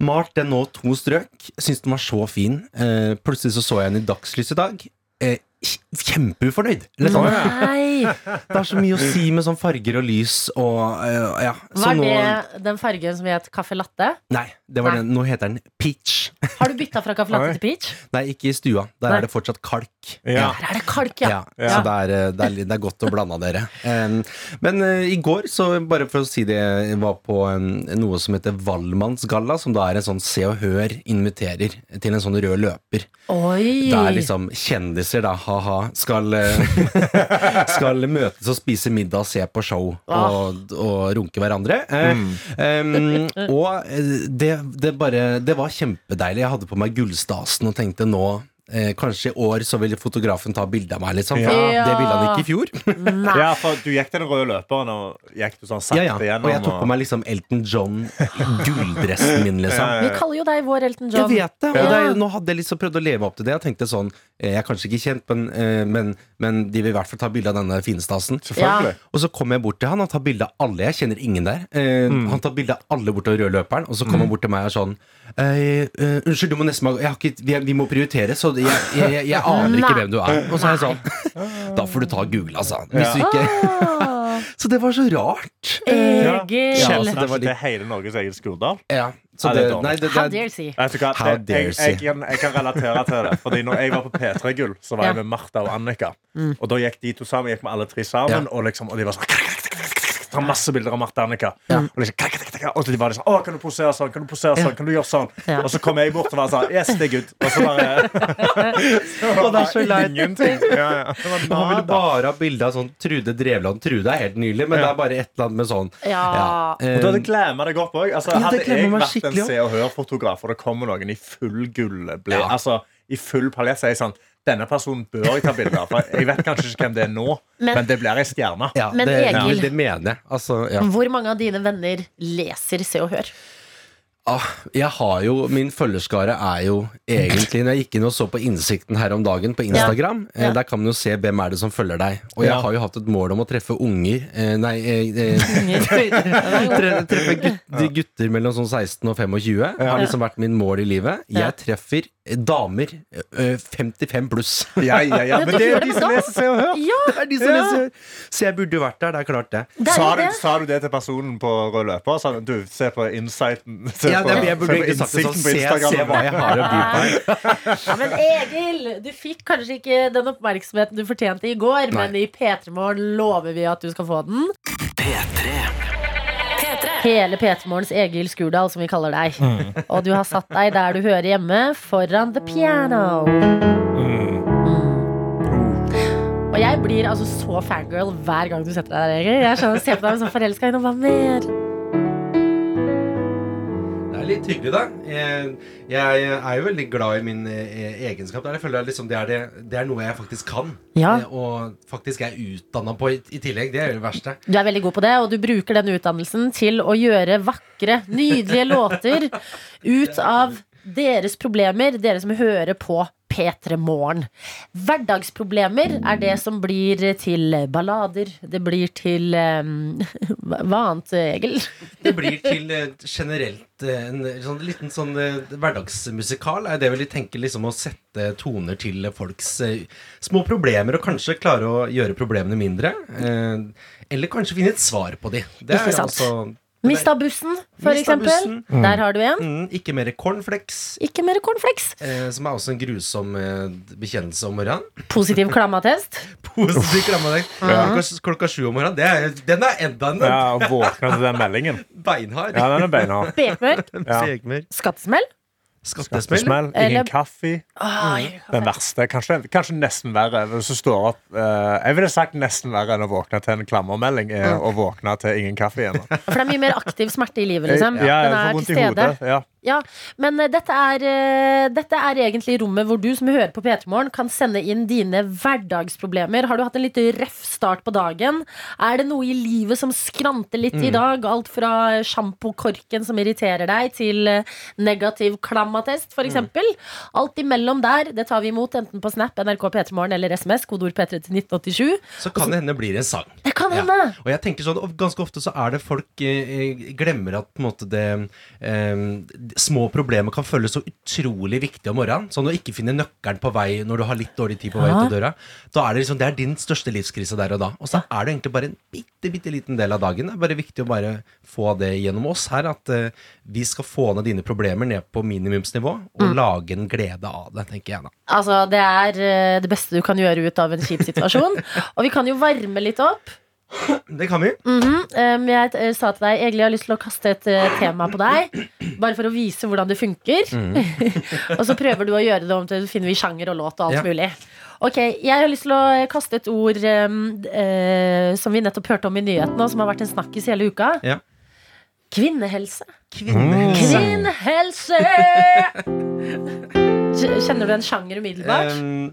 Speaker 7: malt den nå to strøk. Syns den var så fin. Eh, plutselig så så jeg den i dagslys i dag. Eh, kjempeufornøyd. Eller sånn,
Speaker 2: Nei!
Speaker 7: Det er så mye å si med sånn farger og lys og uh, ja. Så
Speaker 2: Var
Speaker 7: nå
Speaker 2: det den fargen som het caffè latte?
Speaker 7: Nei, det var
Speaker 2: Nei.
Speaker 7: den. nå heter den peach.
Speaker 2: Har du bytta fra caffè latte til peach?
Speaker 7: Nei, ikke i stua. Der
Speaker 2: Nei.
Speaker 7: er det fortsatt kalk.
Speaker 3: Ja.
Speaker 2: Der er det kalk,
Speaker 7: Ja,
Speaker 2: ja.
Speaker 7: Så det er, eh, det, er, det er godt å blande av dere. Um, men uh, i går, så bare for å si det, jeg var på um, noe som heter Valmannsgalla, som da er en sånn Se og Hør inviterer til en sånn rød løper.
Speaker 2: Oi!
Speaker 7: Der liksom kjendiser, da, ha-ha, skal, eh, skal møtes og spise middag, se på show og, og runke hverandre. Mm. um, og eh, det, det bare Det var kjempedeilig. Jeg hadde på meg gullstasen og tenkte nå Eh, kanskje i år så vil fotografen ta bilde av meg, liksom. For
Speaker 2: Ja.
Speaker 7: det ville han ikke i fjor.
Speaker 2: Nei.
Speaker 3: Ja, for du gikk til den røde løperen og gikk du sånn sakte
Speaker 7: Ja, ja.
Speaker 3: gjennom.
Speaker 7: Og jeg tok på meg liksom Elton John gulldressen min, liksom.
Speaker 2: Vi kaller jo deg vår Elton
Speaker 7: Jeg
Speaker 2: John.
Speaker 7: vet det, og det er, nå hadde jeg liksom prøvd å leve opp til det. Jeg tenkte sånn eh, Jeg er kanskje ikke kjent, men, eh, men, men de vil i hvert fall ta bilde av denne finestasen.
Speaker 3: Selvfølgelig.
Speaker 7: Og så kommer jeg bort til han og tar bilde av alle. Jeg kjenner ingen der. Eh, Han tar bilde av alle bortover rødløperen, og så kommer han bort til meg og er sånn eh, eh, Unnskyld, du må nesten jeg har ikke, vi, vi må prioritere, så jeg, jeg, jeg, jeg aner ikke hvem du er. Og så er jeg sånn Da får du ta og google, altså. Hvis du ikke
Speaker 2: Ah,
Speaker 7: Så det var så rart.
Speaker 2: Egil!
Speaker 7: Ja,
Speaker 3: Kjenner
Speaker 7: så det var litt-
Speaker 3: hele Norges Egil Skurdal?
Speaker 7: Ja, så det,
Speaker 3: det
Speaker 7: nei, det,
Speaker 2: How
Speaker 7: det? How
Speaker 3: Det-
Speaker 7: dare
Speaker 3: jeg,
Speaker 7: say.
Speaker 3: jeg, kan, jeg kan relatere til det. Fordi når jeg var på P3 Gull, så var jeg med Martha og Annika. Og da gikk de to sammen. Gikk med alle tre sammen.
Speaker 7: Ja.
Speaker 3: Og, liksom, og de var sånn tar masse bilder av Martha Annika. Ja. Og, liksom, og så de var sånn, Å, kan du posere sånn? Kan du posere sånn? Kan du gjøre sånn?
Speaker 2: Ja.
Speaker 3: Og så kom jeg bort og var sånn Yes, det er good. Og så bare
Speaker 7: Og det er så leit.
Speaker 3: Ingenting. Ja, ja.
Speaker 7: Han ville bare ha bilde av sånn Trude Drevland. Trude er helt nydelig, men det er bare et eller annet med sånn
Speaker 2: Ja.
Speaker 7: eh,
Speaker 3: Og du hadde glemma deg opp òg. Altså, hadde jeg vært en Se og Hør-fotograf, og det kommer noen i full gullble,
Speaker 7: Ja.
Speaker 3: altså i full paljett, så er jeg sånn denne personen bør jeg ta bilde av. For jeg vet kanskje ikke hvem det er nå,
Speaker 2: Men-
Speaker 3: men, det blir ei stjerne.
Speaker 7: ja,
Speaker 2: Men
Speaker 7: det,
Speaker 2: Egil-
Speaker 7: ja, det mener jeg. Altså, ja.
Speaker 2: Hvor mange av dine venner leser Se og Hør?
Speaker 7: Ah, jeg har jo Min følgerskare er jo egentlig Når jeg gikk inn og så på Innsikten her om dagen på Instagram,
Speaker 2: Ja.
Speaker 7: eh, der kan man jo se hvem er det som følger deg. Og jeg
Speaker 3: Ja.
Speaker 7: har jo hatt et mål om å treffe unger eh, Nei, eh, eh, treffe gutter, gutter mellom sånn 16 og 25. Har liksom vært min mål i livet. Jeg treffer eh, damer eh, 55 pluss.
Speaker 3: Ja, ja, ja.
Speaker 2: Men
Speaker 3: det er de som leser Se og Hør.
Speaker 2: Ja,
Speaker 7: Det er de som
Speaker 3: Ja.
Speaker 7: leser. Så jeg burde jo vært der. Det er klart, det.
Speaker 2: det er
Speaker 3: Sa du,
Speaker 2: det.
Speaker 3: sa du det til personen på rød løper? Sa du, du, se på insighten se
Speaker 7: Ja,
Speaker 3: på,
Speaker 7: det, jeg burde
Speaker 3: se på
Speaker 7: egentlig sagt det sånn.
Speaker 3: på
Speaker 7: Se,
Speaker 3: Instagram.
Speaker 7: se hva jeg har å by på her.
Speaker 2: Ja, men Egil, du fikk kanskje ikke den oppmerksomheten du fortjente i går, men i P3 Morgen lover vi at du skal få den. Hele P3 Morgens Egil Skurdal, som vi kaller deg. Og du har satt deg der du hører hjemme, foran the piano. Mm. Og jeg blir altså så fangirl hver gang du setter deg der, Egil. Jeg skjønner, ser på deg som forelska i noe. Hva mer?
Speaker 7: Litt hyggelig, da. Jeg, jeg er jo veldig glad i min eh, egenskap. Der jeg føler liksom det, er det, det er noe jeg faktisk kan.
Speaker 2: Ja.
Speaker 7: Eh, Og faktisk er utdanna på i, i tillegg. Det er det verste.
Speaker 2: Du er veldig god på det, og du bruker den utdannelsen til å gjøre vakre, nydelige låter ut av deres problemer, dere som hører på P3 Morgen. Hverdagsproblemer er det som blir til ballader. Det blir til um, Hva annet, Egil?
Speaker 7: Det blir til eh, generelt eh, en sånn liten sånn eh, hverdagsmusikal. Er det vel de tenker liksom å sette toner til folks små problemer, og kanskje klare å gjøre problemene mindre. Eller kanskje finne et svar på de. Det
Speaker 2: sant.
Speaker 7: altså
Speaker 2: Mista bussen, for
Speaker 7: Mista
Speaker 2: eksempel.
Speaker 7: bussen.
Speaker 2: Der har du en.
Speaker 7: mm, Ikke mer cornflakes.
Speaker 2: Ikke mer cornflakes.
Speaker 7: Eh, som er også en grusom eh, bekjennelse om morgenen.
Speaker 2: Positiv klammatest.
Speaker 7: Positiv klammedag. Klokka, klokka sju om morgenen. Det er, den er enda en
Speaker 3: Ja, Våkna til den meldingen.
Speaker 7: beinhard.
Speaker 3: Ja, den er beinhard.
Speaker 2: Bekmørk.
Speaker 3: Ja.
Speaker 7: Fegmer.
Speaker 2: Skattesmell.
Speaker 7: Skattesmell.
Speaker 3: Ingen kaffe.
Speaker 2: Ai,
Speaker 3: Den verste. Kanskje, kanskje nesten verre. Hvis du står opp uh, Jeg ville sagt nesten verre enn å våkne til en klammermelding. Er å våkne til ingen kaffe igjen.
Speaker 2: For det er mye mer aktiv smerte i livet, liksom.
Speaker 3: Ja,
Speaker 2: Den er til stede.
Speaker 3: Ja.
Speaker 2: Ja, men eh, dette er, eh, dette er egentlig rommet hvor du som hører på P3 Morgen kan sende inn dine hverdagsproblemer. Har du hatt en litt røff start på dagen? Er det noe i livet som skranter litt
Speaker 7: Mm.
Speaker 2: i dag? Alt fra sjampokorken som irriterer deg, til negativ negativ klammatest,
Speaker 7: Mm.
Speaker 2: for eksempel. Alt imellom der, det tar vi imot enten på Snap, NRK P3 Morgen eller SMS, kodeord P3 til 1987.
Speaker 7: Så kan det hende blir en sang.
Speaker 2: Det kan
Speaker 7: Ja. Og jeg tenker sånn, Ganske ofte så er det folk eh, glemmer at på en måte det eh, Små problemer kan føles så utrolig viktig om morgenen. Sånn å ikke finne nøkkelen på vei når du har litt dårlig tid på vei av døra. Da er Det liksom, det er din største livskrise der og da. Og så er det egentlig bare en bitte bitte liten del av dagen. Det er bare viktig å bare få det gjennom oss her. At uh, vi skal få ned dine problemer ned på minimumsnivå og lage en glede av det, tenker jeg da.
Speaker 2: Altså, det er eh, det beste du kan gjøre ut av en kjip situasjon. Og vi kan jo varme litt opp.
Speaker 7: Det kan vi.
Speaker 2: Mhm. Um, jeg eh, sa til deg egentlig jeg har lyst til å kaste et eh, tema på deg. Bare for å vise hvordan det funker. og så prøver du å gjøre det om til finner vi sjanger og låt og alt
Speaker 7: Ja.
Speaker 2: mulig. Ok, Jeg har lyst til å eh, kaste et ord um, uh, som vi nettopp hørte om i nyhetene, og som har vært en snakkis hele uka.
Speaker 7: Ja.
Speaker 2: Kvinnehelse.
Speaker 7: Kvinnehelse.
Speaker 2: Kvinnehelse! Kjenner du en sjanger umiddelbart?
Speaker 7: Um,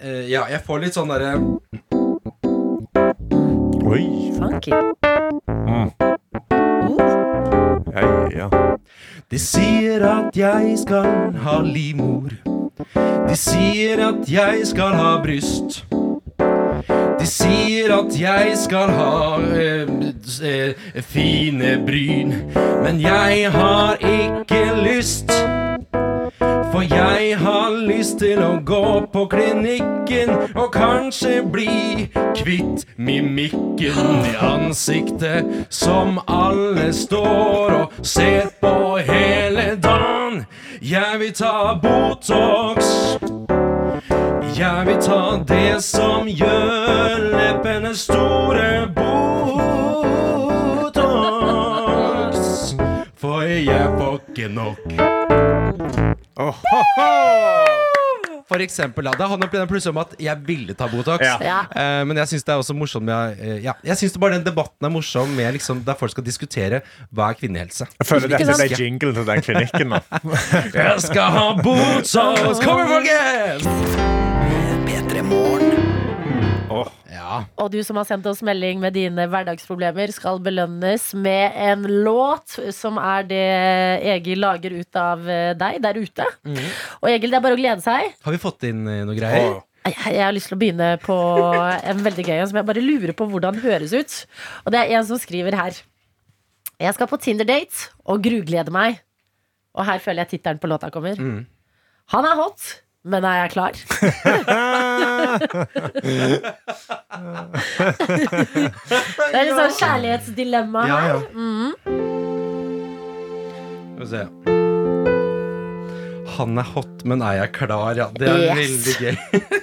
Speaker 7: uh, ja, jeg får litt sånn derre
Speaker 3: Oi.
Speaker 2: Funky.
Speaker 3: Ja, ja.
Speaker 7: De sier at jeg skal ha livmor. De sier at jeg skal ha bryst. De sier at jeg skal ha eh, eh, fine bryn. Men jeg har ikke lyst. For jeg har lyst til å gå på klinikken og kanskje bli kvitt mimikken i ansiktet som alle står og ser på hele dagen. Jeg vil ta Botox. Jeg vil ta det som gjør leppene store. Botox. For jeg får ikke nok. For eksempel, da, da handler det plutselig om at jeg ville ta Botox.
Speaker 3: Ja.
Speaker 2: Ja.
Speaker 7: Eh, men jeg syns det er også morsomt med eh, ja, Jeg synes det bare den debatten er morsom med liksom, der folk skal diskutere hva er kvinnehelse.
Speaker 3: Jeg føler
Speaker 2: Ikke
Speaker 3: dette ble jingle til den klinikken nå.
Speaker 7: Jeg skal ha Botox! Kommer, folkens!
Speaker 4: P3 Morgen.
Speaker 7: Ja.
Speaker 2: Og du som har sendt oss melding med dine hverdagsproblemer, skal belønnes med en låt som er det Egil lager ut av eh, deg der ute. Og Egil, det er bare å glede seg.
Speaker 7: Har vi fått inn eh, noe greier?
Speaker 2: Jeg, jeg har lyst til å begynne på en veldig gøy en som jeg bare lurer på hvordan høres ut. Og det er en som skriver her. Jeg skal på Tinder-date og grugleder meg. Og her føler jeg tittelen på låta kommer. Han er hot, men er jeg klar? det er litt sånn kjærlighetsdilemma
Speaker 7: Ja,
Speaker 2: her.
Speaker 7: ja. Skal vi se. Han er hot, men er jeg klar? Ja, det er
Speaker 2: Yes.
Speaker 7: veldig gøy.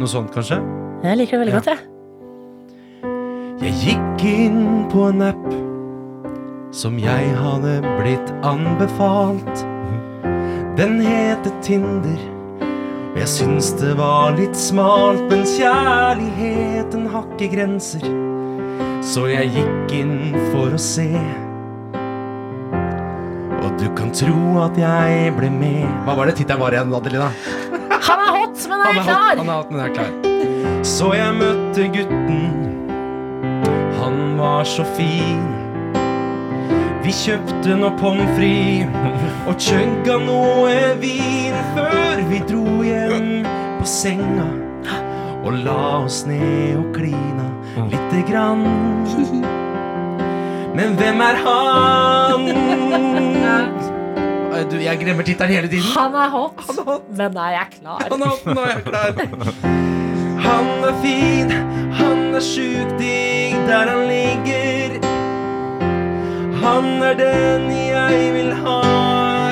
Speaker 7: Noe sånt, kanskje?
Speaker 2: Jeg liker det veldig
Speaker 7: Ja.
Speaker 2: godt, jeg.
Speaker 7: Jeg gikk inn på en app som jeg hadde blitt anbefalt. Den heter Tinder, og jeg syns det var litt smalt, men kjærligheten har ikke grenser. Så jeg gikk inn for å se. Og du kan tro at jeg ble med. Hva var det tittelen var igjen, Adelina?
Speaker 2: Han er hot, men er
Speaker 7: Han er hot,
Speaker 2: klar?
Speaker 7: han er hot, men er klar. Så jeg møtte gutten. Han var så fin. Vi kjøpte noe pommes frites og chugga noe vin før vi dro hjem på senga og la oss ned og klina lite grann. Men hvem er han? Du, jeg glemmer tittelen hele tiden.
Speaker 2: Han er hot, men er jeg klar?
Speaker 7: Han er hot, nå er jeg klar. Han er fin, han er sjukt digg der han ligger. Han er den jeg vil ha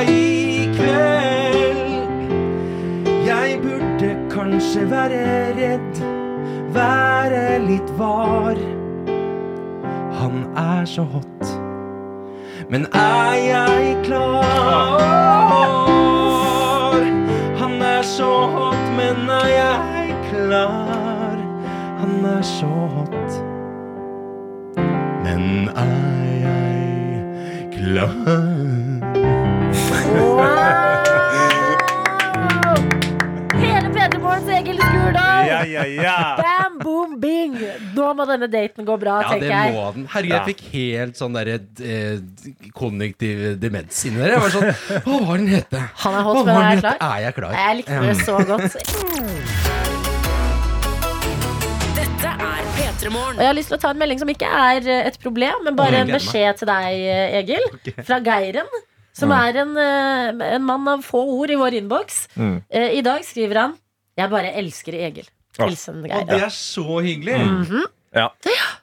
Speaker 7: i kveld. Jeg burde kanskje være redd, være litt var. Han er så hot, men er jeg klar? Han er så hot, men er jeg klar? Han er så hot. Men er jeg klar?
Speaker 2: Hele Petermorgens Egil Skurdal!
Speaker 3: Ja, ja, ja.
Speaker 2: Bam, boom, bing! Nå må denne daten gå bra,
Speaker 7: Ja,
Speaker 2: tenker jeg.
Speaker 7: må den. Herregud, jeg fikk helt sånn derre eh, konjunktiv demens inni der. Jeg var sånn Hva var den hete?
Speaker 2: Han er hot, men er
Speaker 7: hete?
Speaker 2: klar?
Speaker 7: Er jeg klar?
Speaker 2: Jeg likte det så godt. Og jeg har lyst til å ta en melding som ikke er eh, et problem, men bare en beskjed til deg, eh, Egil. Fra Geiren. Som er en, eh, en mann av få ord i vår innboks.
Speaker 3: Mm.
Speaker 2: I dag skriver han 'Jeg bare elsker Egil'. Hilsen, Geir.
Speaker 7: det er så hyggelig.
Speaker 2: Mhm.
Speaker 3: Ja.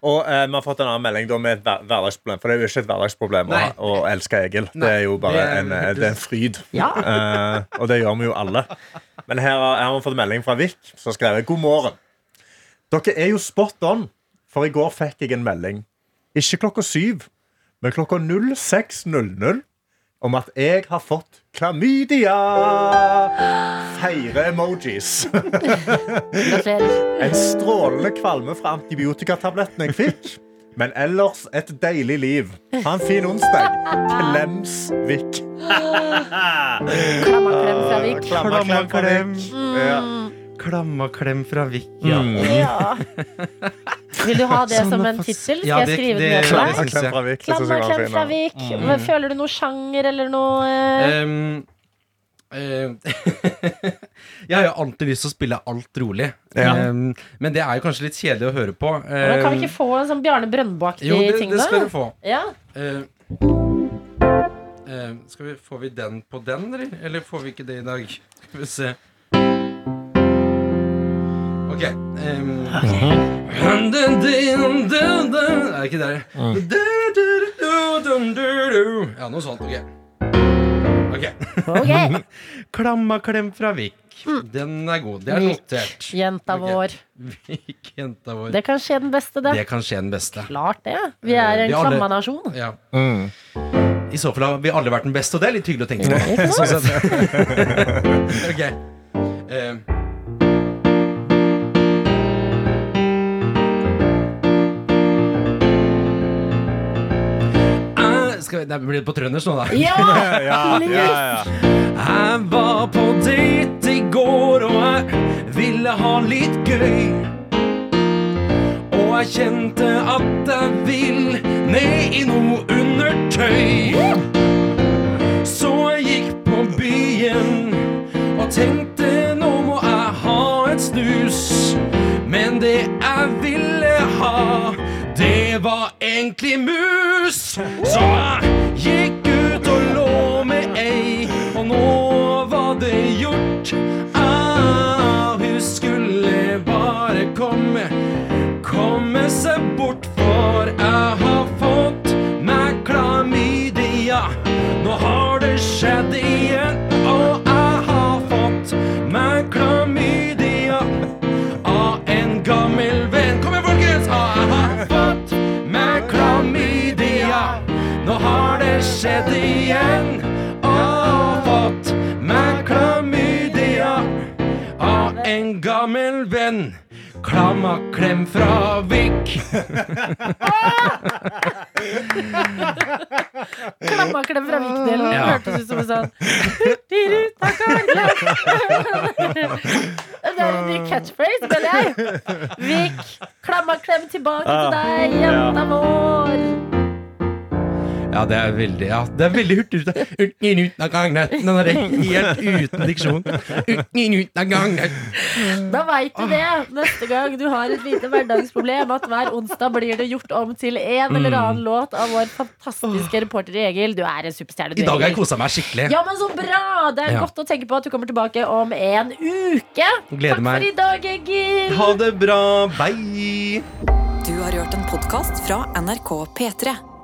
Speaker 3: Og eh, vi har fått en annen melding da, med et hverdagsproblem. For det er jo ikke et hverdagsproblem å, å elske Egil.
Speaker 7: Nei,
Speaker 3: Det er jo bare en, det en fryd.
Speaker 2: Ja.
Speaker 3: Eh, og det gjør vi jo alle. Men her har, her har vi fått melding fra Vik, som skrev God morgen. Dere er jo spot on, for i går fikk jeg en melding. Ikke klokka syv, men klokka 06.00 om at jeg har fått klamydia. Feire emojis. En strålende kvalme fra antibiotikatabletten jeg fikk. Men ellers et deilig liv. Ha en fin onsdag. Klemsvik.
Speaker 2: Klammaklem fra Vik.
Speaker 3: Klammaklem fra Vik. Ja.
Speaker 7: Klammaklem fra Vik, Mm.
Speaker 2: Ja. Vil du ha det
Speaker 7: Sånn
Speaker 2: som en tittel? Skal
Speaker 7: Ja,
Speaker 2: jeg skrive
Speaker 7: det
Speaker 2: den ned for deg?
Speaker 7: jeg.
Speaker 3: Klammaklem fra Vik. Da.
Speaker 2: Men Føler du noe sjanger eller noe
Speaker 7: Um, eh, jeg har jo alltid lyst til å spille alt rolig.
Speaker 3: Ja.
Speaker 7: Um, men det er jo kanskje litt kjedelig å høre på.
Speaker 2: men Kan vi
Speaker 7: Um,
Speaker 2: ikke få en sånn Bjarne Brøndbo-aktig
Speaker 7: jo, det,
Speaker 2: Jo,
Speaker 7: det skal du få.
Speaker 2: Ja.
Speaker 7: Uh, uh, skal vi, får vi den på den, eller? Eller får vi ikke det i dag? Skal vi se. Ok. Um, dun, dun. Er det ikke der? Du. Ja, noe sånt. Ok. Ok.
Speaker 2: Ok,
Speaker 7: Klammaklem fra Vik. Den er god. Det er notert.
Speaker 2: jenta vår.
Speaker 7: Vik, jenta vår.
Speaker 2: Det kan skje den beste, det.
Speaker 7: Det kan skje den beste.
Speaker 2: Klart det. Vi er en
Speaker 7: klamma nasjon
Speaker 2: klammanasjon.
Speaker 7: Ja.
Speaker 3: Mm.
Speaker 7: I så fall har vi alle vært den beste, og det er litt hyggelig å tenke på.
Speaker 2: okay. sant?
Speaker 7: Skal det blir på trøndersk nå, da.
Speaker 2: Ja!
Speaker 3: Ja, ja, ja.
Speaker 7: Jeg var på date i går, og jeg ville ha litt gøy. Og jeg kjente at jeg vil ned i noe undertøy. Så jeg gikk på byen og tenkte nå må jeg ha et snus. Men det jeg ville ha, var egentlig mus. Så jeg gikk gammel venn. Klamma klem fra Vik.
Speaker 2: Klammaklem fra Vikdelen.
Speaker 7: Ja.
Speaker 2: Hørtes ut som en sånn. Det er en ny catchphrase, mener jeg. Vik, klammaklem tilbake til deg, jenta vår.
Speaker 7: Ja, det er veldig Ja, det er veldig hurtig. Uten ut av gangen. Den er helt uten diksjon. Uten ut av gangen.
Speaker 2: Da veit du det neste gang du har et lite hverdagsproblem, at hver onsdag blir det gjort om til en eller annen låt av vår fantastiske reporter Egil. Du er en superstjerne,
Speaker 7: I dag har jeg kosa meg skikkelig.
Speaker 2: Ja, men så bra! Det er
Speaker 7: Ja.
Speaker 2: godt å tenke på at du kommer tilbake om en uke.
Speaker 7: Gleder
Speaker 2: Takk
Speaker 7: meg.
Speaker 2: for i dag, Egil.
Speaker 7: Ha det bra. Bye.
Speaker 1: Du har hørt en podkast fra NRK P3.